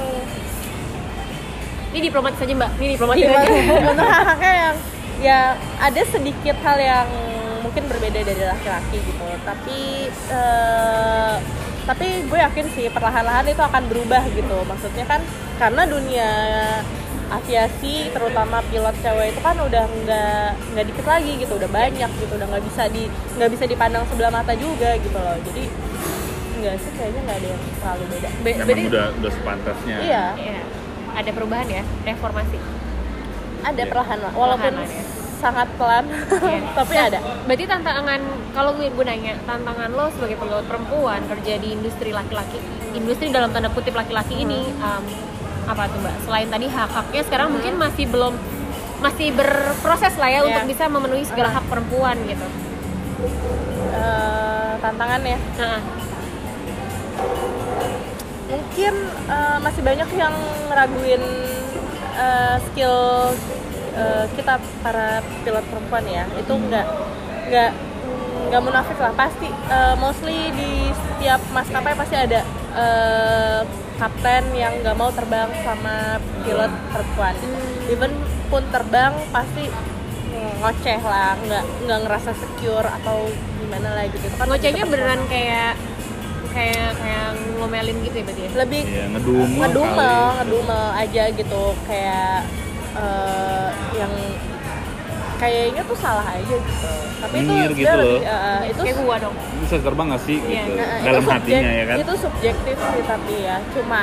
Ini diplomatis aja mbak. Ini diplomatis gimana aja. [laughs] untuk hak-haknya yang ya ada sedikit hal yang mungkin berbeda dari laki-laki gitu tapi eh, tapi gue yakin sih perlahan-lahan itu akan berubah gitu maksudnya kan karena dunia aviasi terutama pilot cewek itu kan udah nggak nggak dikit lagi gitu udah banyak gitu udah nggak bisa di nggak bisa dipandang sebelah mata juga gitu loh jadi nggak sih kayaknya nggak ada yang terlalu beda Be- Memang berarti- udah udah sepantasnya. iya Iya. Ada perubahan ya, reformasi. ada Iya. perlahan lah walaupun Perlahan ya. Sangat pelan Iya. [laughs] tapi Nah, ada Berarti tantangan kalau gue, gue nanya tantangan lo sebagai pegawai perempuan kerja di industri laki-laki, industri dalam tanda kutip laki-laki ini um, apa tuh mbak? Selain tadi hak-haknya sekarang mungkin masih belum masih berproses lah ya Iya. untuk bisa memenuhi segala Uh. hak perempuan gitu. Eh, tantangannya Nah, mungkin eh, masih banyak yang ngeraguin eh, skill eh, kita para pilot perempuan ya itu nggak nggak nggak munafik lah pasti eh, mostly di setiap maskapai pasti ada eh, kapten yang nggak mau terbang sama pilot perempuan even pun terbang pasti ngoceh lah nggak nggak ngerasa secure atau gimana lah gitu Itu kan ngocehnya beneran kayak kayak kayak ngomelin gitu ya berarti ya? lebih Iya, ngedumel ngedumel kali. ngedumel aja gitu kayak eh, yang kayaknya tuh salah aja gitu tapi itu Nyinyir gitu loh. lebih, eh, itu kayak gua dong. Bisa terbang nggak sih? Iya, Gitu. eh, itu Dalam subjek- hatinya ya kan? itu subjektif sih tapi ya cuma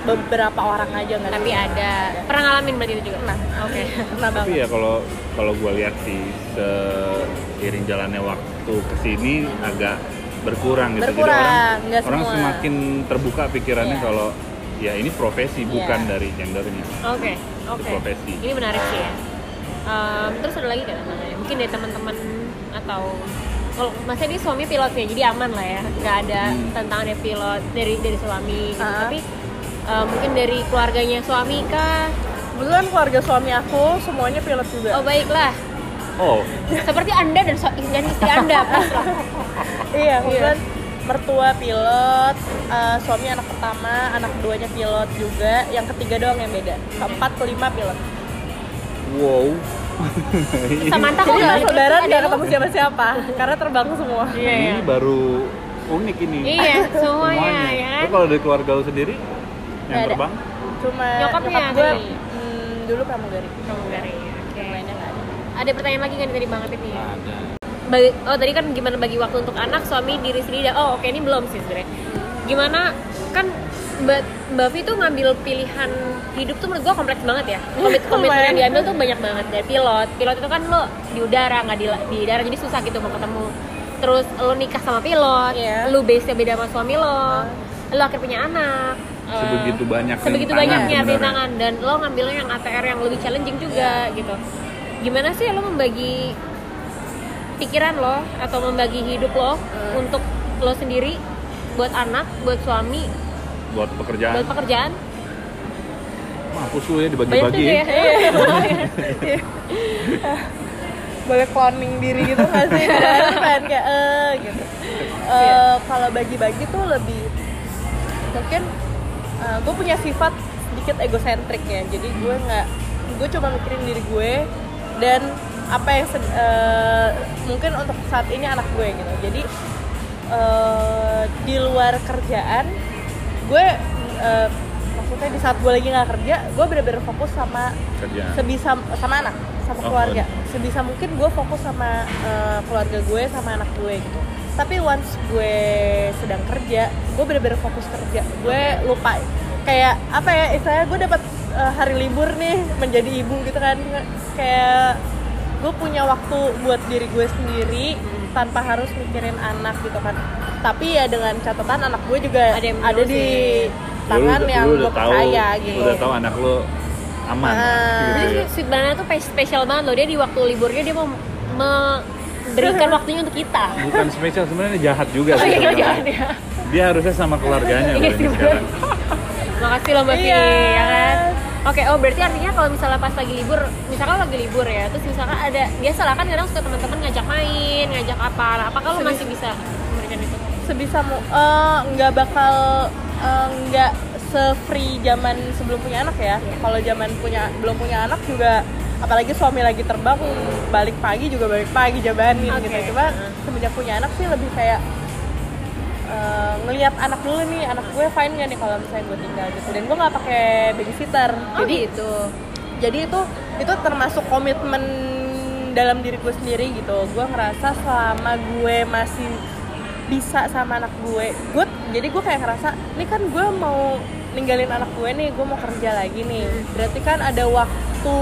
beberapa orang aja nggak Tapi semua. ada pernah ngalamin berarti itu juga. Pernah. Oke. [laughs] pernah Tapi ya kalau kalau gue lihat sih seiring jalannya waktu ke sini agak berkurang gitu. Berkurang, Jadi orang, orang semua. semakin terbuka pikirannya Iya. kalau ya ini profesi Iya. bukan dari gendernya. Oke, oke. profesi. Ini menarik sih ya. Em, terus ada lagi kan tantangannya? Mungkin dari teman-teman atau kalau masih ini suami pilot ya, jadi aman lah ya. Nggak ada Hmm. tantangan dari pilot dari dari suami. Gitu. Ah. Tapi em, mungkin dari keluarganya suami kah? kebetulan keluarga suami aku semuanya pilot juga Oh baiklah. Oh, Seperti anda dan, dan istri anda. [laughs] Pas lah. iya kebetulan mertua pilot eh, suami anak pertama anak keduanya pilot juga yang ketiga doang yang beda keempat kelima pilot wow. Samantha kok nggak saudara ada nggak ketemu siapa siapa karena terbang semua Iya, iya. Ini baru unik ini. Iya, semuanya, ya kan? Tapi kalau dari keluarga lu sendiri yang Nggak ada. terbang? cuma Nyokapnya nyokap gue hmm, dulu pramugari Pramugari, oke. yang lainnya nggak ada Ada pertanyaan lagi kan tadi banget ini? Ada. Bagi- oh tadi kan gimana bagi waktu untuk anak, suami, diri sendiri. dan- Oh oke ini belum sih sebenarnya. Gimana kan Mbak Mbak Vi tuh ngambil pilihan hidup tuh menurut gua kompleks banget ya. Komit komitmen yang diambil tuh banyak banget dari pilot. Pilot itu kan lo di udara nggak di, di darat jadi susah gitu mau ketemu. Terus lo nikah sama pilot, Iya. lo base nya beda sama suami lo, lo akhirnya punya anak. eh, Sebegitu banyak sebegitu banyaknya rintangan dan lo ngambilnya yang ATR yang lebih challenging juga gitu. Gimana sih lo membagi pikiran lo atau membagi hidup lo untuk lo sendiri buat anak, buat suami, buat pekerjaan. buat pekerjaan. Mampus lu ya dibagi-bagi. Tuh ya boleh cloning diri gitu nggak sih? [laughs] Kan kayak eh gitu. Eh, kalau bagi-bagi tuh lebih mungkin gue punya sifat sedikit egosentrik ya jadi gue nggak gue coba mikirin diri gue dan apa yang eh, mungkin untuk saat ini anak gue gitu. Jadi eh, di luar kerjaan gue eh, maksudnya di saat gue lagi nggak kerja gue bener-bener fokus sama kerjaan. sebisa sama anak sama Oh, keluarga. sebisa mungkin gue fokus sama eh, keluarga gue sama anak gue gitu. Tapi once gue sedang kerja gue bener-bener fokus kerja. Gue lupa kayak apa ya istilahnya gue dapat eh, hari libur nih menjadi ibu gitu kan. Kayak gue punya waktu buat diri gue sendiri tanpa harus mikirin anak gitu kan tapi ya dengan catatan anak gue juga Ada yang ada di tangan Lu udah- yang lu gue udah tahu percaya gitu lu udah tahu anak lu aman Ah. gitu Jadi ya. Sweet Banana tuh pe- spesial banget loh dia di waktu liburnya dia mau memberikan [laughs] waktunya untuk kita. bukan spesial sebenarnya jahat juga Oh iya jangan ya. dia harusnya sama keluarganya loh Iya ini sih, sekarang Makasih loh Mbak Vi, Iya. ya kan? Oke, oh berarti artinya kalau misalnya pas lagi libur, misalkan lagi libur ya, terus misalkan ada, biasa lah kan kadang suka teman-teman ngajak main, ngajak apa, nah, apakah lo masih bisa memberikan itu? sebisa mu eh, nggak bakal eh, nggak se-free zaman sebelum punya anak ya Iya. kalau zaman punya belum punya anak juga apalagi suami lagi terbang balik pagi juga balik pagi jabanin Oke. gitu cuma semenjak punya anak sih lebih kayak eh, ngelihat anak dulu nih anak gue fine gak nih kalau misalnya gue tinggal gitu. Dan gue nggak pakai babysitter. Oh jadi gitu. jadi itu itu termasuk komitmen dalam diri gue sendiri gitu. Gue ngerasa selama gue masih bisa sama anak gue good jadi gue kayak ngerasa ini kan gue mau ninggalin anak gue nih gue mau kerja lagi nih. Berarti kan ada waktu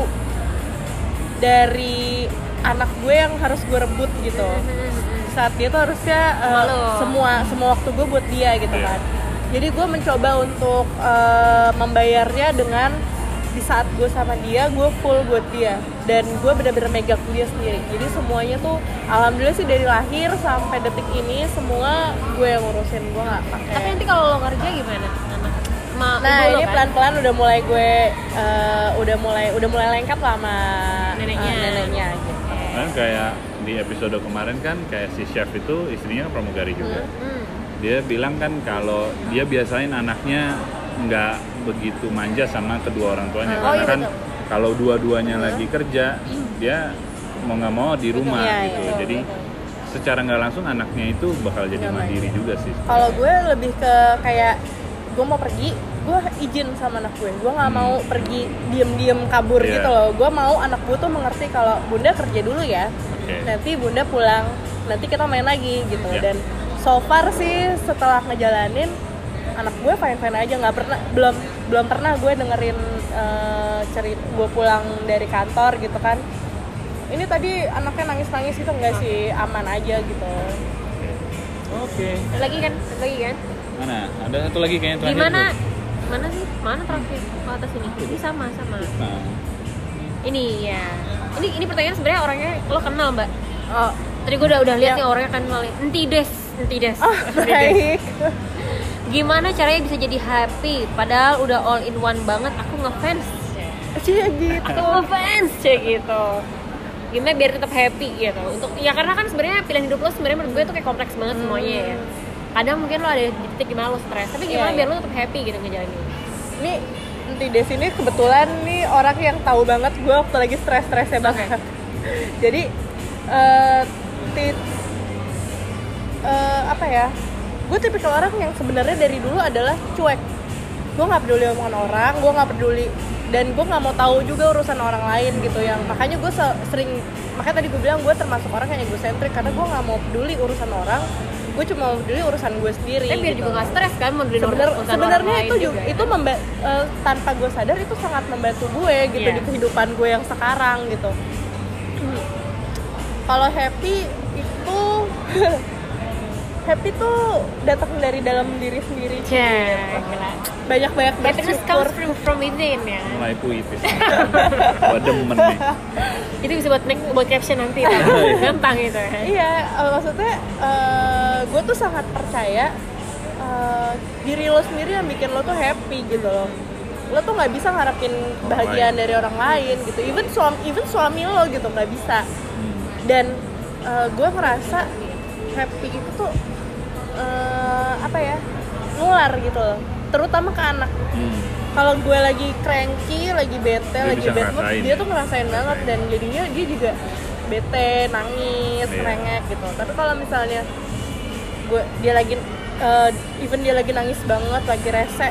dari anak gue yang harus gue rebut gitu saat dia tuh harusnya uh, semua semua waktu gue buat dia gitu Iya. kan jadi gue mencoba untuk uh, membayarnya dengan di saat gue sama dia gue full buat dia dan gue bener-bener megang dia sendiri jadi semuanya tuh alhamdulillah sih dari lahir sampai detik ini semua gue yang ngurusin gue nggak pakai Tapi nanti kalau lo kerja gimana? Ma, nah ini kan? pelan-pelan udah mulai gue uh, udah mulai udah mulai lengkap lah sama Neneknya. uh, neneknya gitu kan kayak di episode kemarin kan kayak si chef itu istrinya pramugari juga. Hmm. dia bilang kan kalau dia biasain anaknya nggak begitu manja sama kedua orang tuanya. Oh, karena iya kan betul. kalau dua-duanya lagi kerja dia mau nggak mau di rumah Iya, gitu. iya, jadi secara nggak langsung anaknya itu bakal jadi mandiri juga sih. Kalau gue lebih ke kayak gue mau pergi gue izin sama anak gue gue nggak Hmm. mau pergi diem-diem kabur Iya. gitu loh gue mau anak gue tuh mengerti kalau bunda kerja dulu ya oke nanti bunda pulang nanti kita main lagi gitu Iya. dan so far sih setelah ngejalanin anak gue fine fine aja nggak pernah belum belum pernah gue dengerin eh, cerita gue pulang dari kantor gitu kan ini tadi anaknya nangis nangis itu enggak sih aman aja gitu oke Ada lagi kan? Lagi kan? mana ada satu lagi kayaknya Di terakhir mana? tuh. Mana sih? Mana terakhir? Oh, atas ini. Ini sama sama. nah Ini ya. Ini ini pertanyaan sebenarnya orangnya lo kenal mbak. oh Tadi gue udah udah lihat Ya. nih orangnya kenal. Entides, entides. oh baik Gimana caranya bisa jadi happy? Padahal udah all in one banget. Aku ngefans. Cie gitu Aku ngefans kayak gitu. Gimana biar tetap happy gitu? Untuk ya karena kan sebenarnya pilihan hidup lo sebenarnya menurut gue tuh kayak kompleks banget semuanya ya. Kadang mungkin lo ada di titik di mana lo stres, tapi gimana Iya, biar iya. lo tetap happy gitu ngejalanin? Ini nanti di sini kebetulan nih orang yang tahu banget gue waktu lagi stres-stresnya banget. [laughs] Jadi eh ti- eh, apa ya? Gue tipikal orang yang sebenarnya dari dulu adalah cuek. Gue nggak peduli omongan orang, gue nggak peduli dan gue nggak mau tahu juga urusan orang lain gitu yang makanya gue se- sering makanya tadi gue bilang gue termasuk orang yang egosentrik karena gue nggak mau peduli urusan orang gue cuma mau peduli urusan gue sendiri Tapi biar gitu. juga nggak stres kan Sebenar- urusan sebenarnya itu juga itu memba- eh, tanpa gue sadar itu sangat membantu gue gitu Iya. di kehidupan gue yang sekarang gitu Hmm. kalau happy itu [laughs] happy tuh datang dari dalam diri sendiri Cek, gila. banyak banyak Happiness comes from, from within ya. mulai puitis gua demen nih [laughs] Itu bisa buat next, buat caption nanti. [laughs] iya. Gampang itu ya. iya eh, maksudnya eh, gue tuh sangat percaya eh, diri lo sendiri yang bikin lo tuh happy gitu loh lo tuh nggak bisa ngarepin bahagiaan lain. dari orang lain gitu even suami even suami lo gitu nggak bisa Hmm. dan gue ngerasa happy itu tuh eh, apa ya nular gitu loh terutama ke anak Hmm. kalau gue lagi cranky lagi bete Dia lagi bad mood dia ya? tuh ngerasain banget dan jadinya dia juga bete nangis Iya. rengek gitu tapi kalau misalnya gue dia lagi eh, even dia lagi nangis banget lagi rese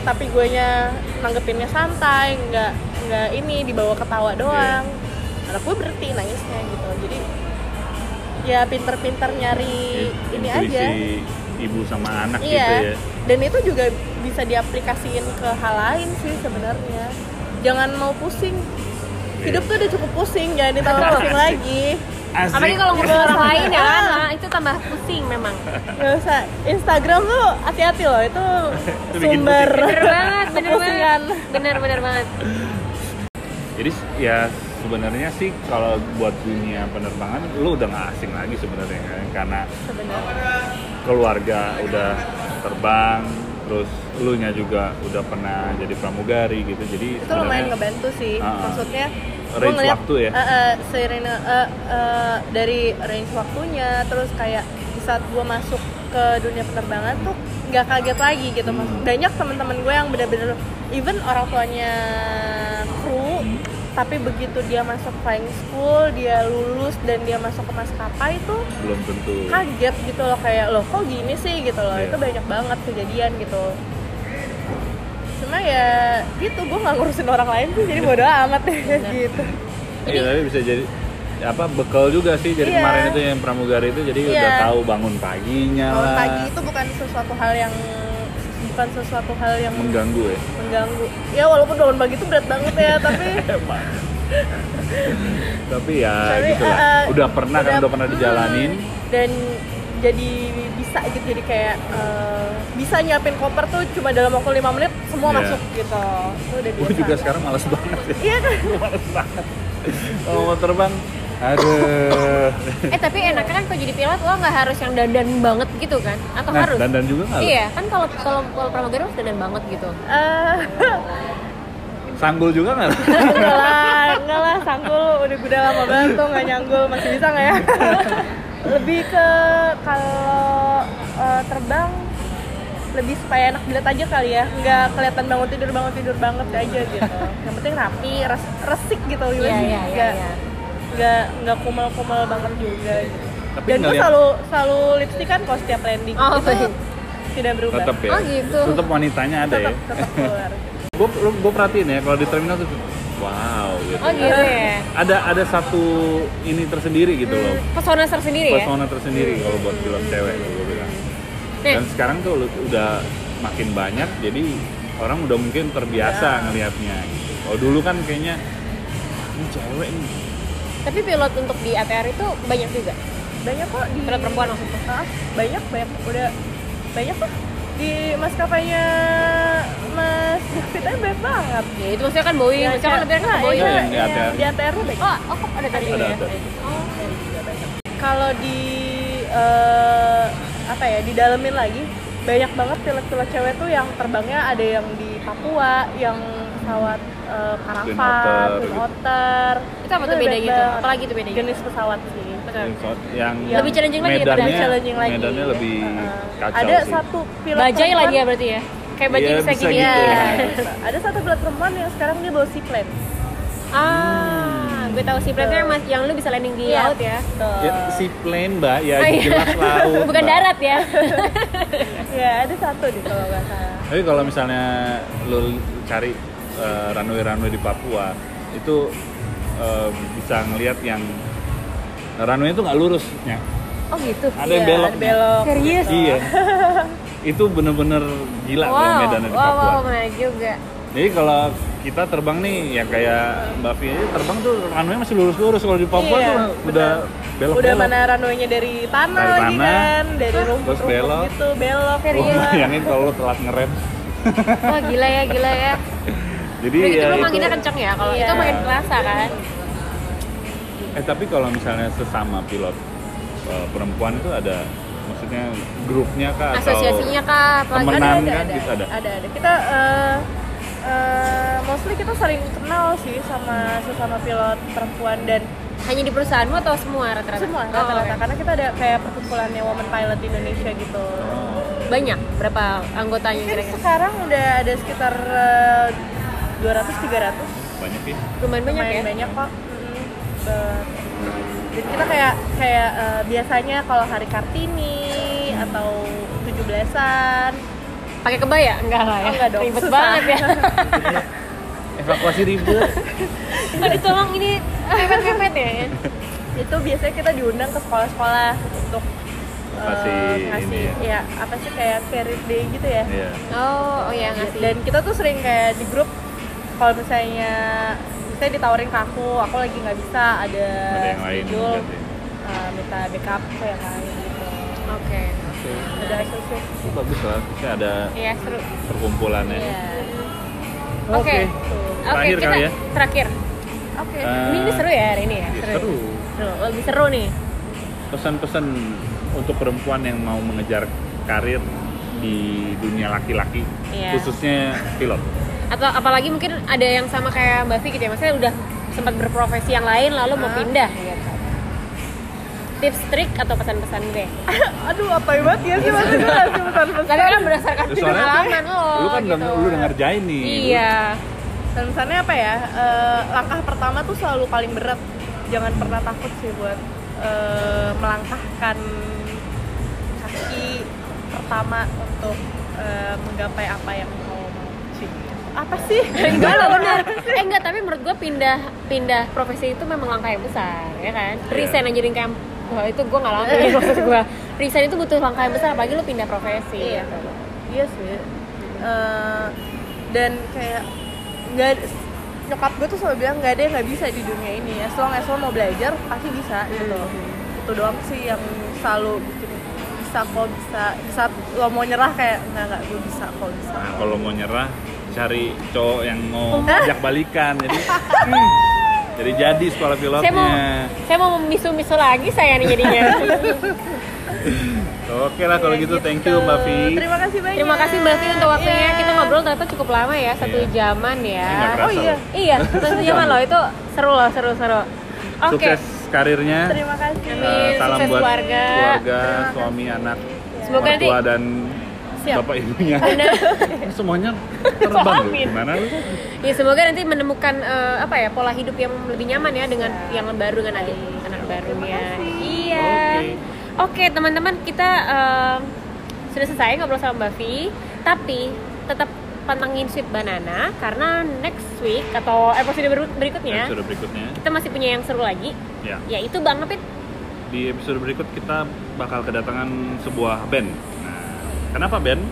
tapi gue nya nanggepinnya santai nggak nggak ini dibawa ketawa doang anak gue berhenti nangisnya gitu jadi ya pinter-pinter nyari ini Intuisi aja. ibu sama anak iya. gitu ya. Dan itu juga bisa diaplikasiin ke hal lain sih sebenarnya. Jangan mau pusing. Hidup tuh udah cukup pusing jangan ditambah pusing lagi. Asik. Apalagi kalau ngurus orang lain ya [laughs] kan, nah, itu tambah pusing memang. nggak usah. Instagram tuh hati-hati loh itu [laughs] Itu sumber Bener banget, bener [laughs] banget. Bener bener banget. Jadi ya sebenarnya sih kalau buat dunia penerbangan lu udah nggak asing lagi sebenarnya kan karena sebenarnya keluarga udah terbang terus lu nya juga udah pernah jadi pramugari gitu jadi itu lumayan ngebantu sih ah. maksudnya Range ngeliat, waktu ya? eh, eh, seiring eh, eh, dari range waktunya terus kayak di saat gue masuk ke dunia penerbangan tuh nggak kaget lagi gitu Mas. Hmm. banyak teman-teman gue yang bener-bener even orang tuanya kru. Tapi begitu dia masuk flying school dia lulus dan dia masuk ke maskapai itu belum tentu. kaget gitu loh kayak loh kok gini sih? gitu loh. Iya. itu banyak banget kejadian gitu. Cuma ya gitu gue nggak ngurusin orang lain sih jadi bodo [laughs] amat deh [laughs] gitu. Iya tapi bisa jadi apa bekal juga sih. Jadi Iya. kemarin itu yang pramugari itu jadi Iya. udah tahu bangun paginya Bangun lah. pagi itu bukan sesuatu hal yang bukan sesuatu hal yang mengganggu ya? Mengganggu. Ya walaupun bangun pagi itu berat banget ya tapi [laughs] tapi ya Tapi, gitu lah eh, eh, udah pernah kan udah- udah pernah dijalanin. Dan jadi bisa gitu jadi kayak eh, bisa nyiapin koper tuh cuma dalam waktu lima menit semua Iya. masuk gitu. Itu udah gue biasa. juga sekarang males banget ya. Iya kan? Males banget. Kalau mau terbang aduh [laughs] Eh tapi enaknya kan kalau jadi pilot lo nggak harus yang dandan banget gitu kan? Atau nah harus? dandan juga nggak? Iya kan kalau kalau kalau pramugari harus dandan banget gitu. Eh, [laughs] sanggul juga nggak [laughs] enggak lah enggak lah sanggul udah udah lama banget tuh nggak nyanggul masih bisa nggak ya lebih ke kalau eh, terbang lebih supaya enak dilihat aja kali ya nggak kelihatan bangun tidur bangun tidur banget aja gitu yang penting rapi res resik gitu Iya gimana sih? iya iya. Nggak iya. nggak nggak kumal kumal banget juga gitu. Tapi dan gue selalu selalu lipstick kan kalau setiap landing Oh, itu baik. tidak berubah tetap ya Oh, gitu. tetap wanitanya ada tetap ya tetap keluar [laughs] gue gue perhatiin ya kalau di terminal tuh wow gitu Oh gitu ya. ada ada satu ini tersendiri gitu loh Pesona tersendiri ya. pesona tersendiri kalau buat film cewek gue bilang Nih. dan sekarang tuh lu- udah makin banyak jadi orang udah mungkin terbiasa Ya. ngelihatnya gitu. kalau dulu kan kayaknya ini cewek nih Tapi pilot untuk di ATR itu banyak juga. banyak kok di Pilot perempuan maksudnya. Ah, banyak banyak udah banyak kok di maskapainya Mas David aja banyak banget Ya itu maksudnya kan Boeing. Ya, Maksudnya kan lebih Boeing. iya, iya, yang di ATR. di ATR tuh banyak Oh, oh kok ada tadi Ada, ya? ada. Oh. kalau di eh, apa ya didalemin lagi banyak banget pilot-pilot cewek tuh yang terbangnya ada yang di Papua yang pesawat eh, Twin karavan, Otter Twin gitu. Otter Itu apa tuh tuh? banget. Apalagi tuh bedanya? jenis pesawat sih Betul. yang, yang Lebih challenging lagi daripada medannya, challenging lagi medannya lebih Heeh. kacau ada sih. satu pilot Bajai lagi ya berarti ya? Kayak bajai Iya, bisa gini gitu ya. ya. ada satu pilot perempuan yang sekarang dia bawa seaplane Ah, gue tahu sih plate yang mas yang lu bisa landing di Iya. laut ya. Tuh. ya si plane mbak ya Oh, iya. jelas laut [laughs] Bukan Mbak. darat ya. [laughs] ya ada satu deh kalau nggak salah Tapi kalau misalnya lu cari eh, runway-runway di Papua itu eh, bisa ngelihat yang runway itu nggak lurus ya. Oh gitu. Ada yang Iya, belok. ada belok. Serius? Iya. [laughs] itu bener-bener gila wow. kalau medan di wow, Papua. wow, menarik juga. Jadi kalau kita terbang nih ya kayak Mbak Vi aja terbang tuh runway masih lurus-lurus kalau di Papua Iya, tuh udah belok Udah mana runway-nya dari tanah Dari lagi tanah, kan, dari terus rumput-rumput belok. gitu, belok. Serius? iya. bayangin kalau telat ngerem. Wah gila ya, gila ya. [laughs] Jadi gitu ya itu, manginnya kenceng ya, kalau Iya. itu makin kerasa kan. eh tapi kalau misalnya sesama pilot eh, perempuan itu ada maksudnya grupnya kah atau Asosiasinya kah? Temenan ada, kan ada, ada. ada, ada. Kita eh, eh, mostly kita saling kenal sih sama sesama pilot perempuan dan hanya di perusahaanmu atau semua rata-rata? semua Oh, rata-rata oke. karena kita ada kayak perkumpulannya Women Pilot di Indonesia gitu. Oh. Banyak, berapa anggotanya kira-kira? sekarang udah ada sekitar eh, 200-300 banyak ya Lumayan banyak ya? lumayan banyak kok. Be- jadi kita kayak kayak eh, biasanya kalau hari kartini atau 17-an Pakai kebaya? Enggak lah ya. Oh, enggak dong, Ribet susah. banget ya. [laughs] evakuasi ribet [laughs] Nggak ditolong ini mepet-mepet ya. itu biasanya kita diundang ke sekolah-sekolah untuk eh, Kasih ngasih ini ya apa sih kayak career day gitu ya Iya. Oh, oh ya ngasih. dan kita tuh sering kayak di grup kalau misalnya misalnya ditawarin ke aku aku lagi nggak bisa ada, ada yang lain schedule berarti. eh, minta backup ke yang lain gitu Oke. ada asosiasi itu bagus lah bisa ada Iya, seru. perkumpulannya Iya. Oke. Tuh. Oke, Terakhir kita kali ya? terakhir. oke Eh, Ini, ini seru ya hari ini ya? iya, seru. Seru. Lebih seru nih. pesan-pesan untuk perempuan yang mau mengejar karir di dunia laki-laki Iya. khususnya pilot Atau apalagi mungkin ada yang sama kayak Mbak Vi gitu ya, maksudnya udah sempat berprofesi yang lain lalu mau Hah? pindah gitu. Tips trik atau pesan-pesan gue? [laughs] aduh apa banget ya sih maksudnya ngasih pesan-pesan Tapi kan berdasarkan Ya, soalnya pengalaman lo lu kan gitu. udah, lu udah ngerjain nih Iya. pesannya apa ya Eh, langkah pertama tuh selalu paling berat jangan pernah takut sih buat eh, melangkahkan kaki pertama untuk eh, menggapai apa yang apa sih? Enggak lah benar [laughs] eh enggak tapi menurut gue pindah pindah profesi itu memang langkah yang besar ya kan? Iya. resign aja jadi kayak wah itu gue nggak langkah maksud gue resign itu butuh langkah yang besar apalagi lu pindah profesi Iya. gitu. iya sih. Eh, dan kayak nggak nyokap gue tuh selalu bilang nggak ada yang nggak bisa di dunia ini. Ya long as lo mau belajar pasti bisa gitu. Itu doang sih yang selalu bikin bisa kok bisa di saat lo mau nyerah kayak nggak nggak gue bisa kok bisa. Nah kalau mau nyerah cari cowok yang mau [laughs] ajak balikan jadi hmm, jadi jadi sekolah pilotnya saya mau saya mau misu-misu lagi saya nih jadinya [laughs] oke lah kalau Ya gitu thank you mbak Vi terima kasih banyak terima kasih Mbak Vi untuk waktunya Iya. kita ngobrol ternyata cukup lama ya satu Iya. jaman ya Oh, iya. loh. iya satu [laughs] jaman loh itu seru loh seru seru oke sukses karirnya terima kasih Amin. salam Sukses buat keluarga. keluarga suami anak Semoga nanti- mertua dan Siap. bapak ibunya Benar. [laughs] semuanya terbang loh Amin. gimana lu Ya semoga nanti menemukan eh, apa ya pola hidup yang lebih nyaman ya dengan yang baru dengan adik anak barunya. Iya. Oke teman-teman kita eh, sudah selesai ngobrol sama Mbak Vi, tapi tetap pantengin Sweet Banana karena next week atau episode ber- berikutnya episode berikutnya kita masih punya yang seru lagi, ya yaitu Bang Ngepit. di episode berikut kita bakal kedatangan sebuah band kenapa band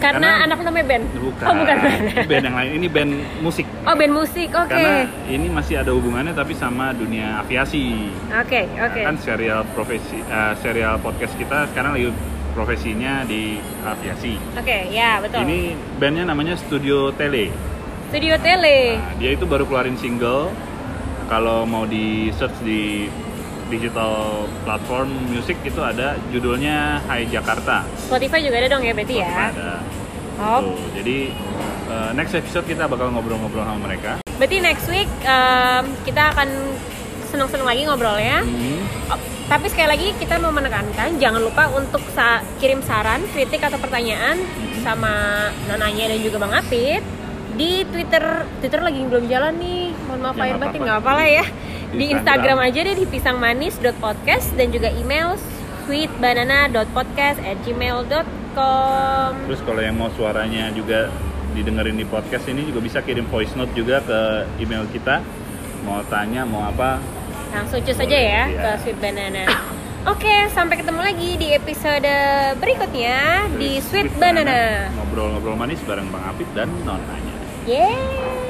Karena, Karena- anak namanya Ben. bukan, Oh bukan Ben. band yang lain ini band musik Oh band musik, oke. karena ini masih ada hubungannya tapi sama dunia aviasi Oke, Nah, oke. kan serial profesi eh, serial podcast kita sekarang lagi profesinya di aviasi Oke, ya betul. ini bandnya namanya Studio Tele Studio Tele. Nah, dia itu baru keluarin single. Kalau mau di search di digital platform musik itu ada judulnya Hai Jakarta. Spotify juga ada dong ya berarti ya. Ada. Oh, Tuh, jadi eh, next episode kita bakal ngobrol-ngobrol sama mereka. berarti next week em, kita akan seneng-seneng lagi ngobrolnya. Hmm. Oh, tapi sekali lagi kita mau menekankan jangan lupa untuk sa- kirim saran, kritik atau pertanyaan sama Nonanya dan juga Bang Apit di Twitter. Twitter lagi belum jalan nih. Mohon maaf Ya, lahir batin apa-apa. nggak apa lah ya. Di Instagram. Aja deh di pisangmanis.podcast dan juga email sweetbanana.podcast@gmail.com. Terus kalau yang mau suaranya juga didengerin di podcast ini juga bisa kirim voice note juga ke email kita. Mau tanya, mau apa? Langsung cus aja ya iya. ke Sweet Banana. Oke, sampai ketemu lagi di episode berikutnya di Sweet Banana. Ngobrol-ngobrol manis bareng Bang Apit dan Nonanya. Yeay!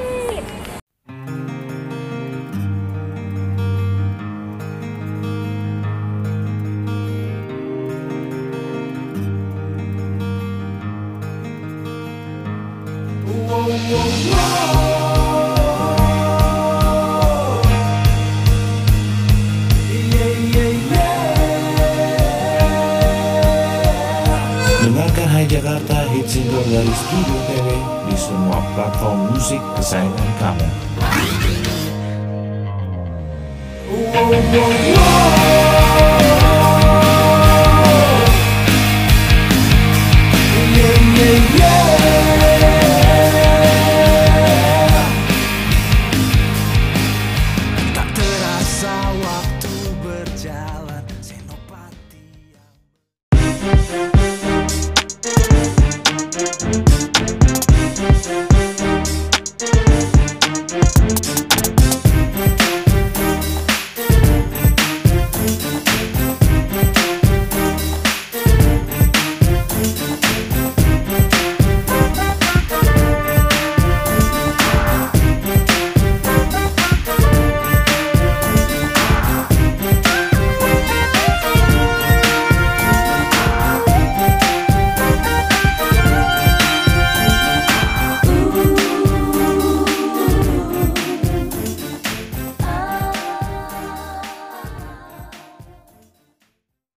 Jakarta hit single dari Studio TV di semua platform musik kesayangan kamu.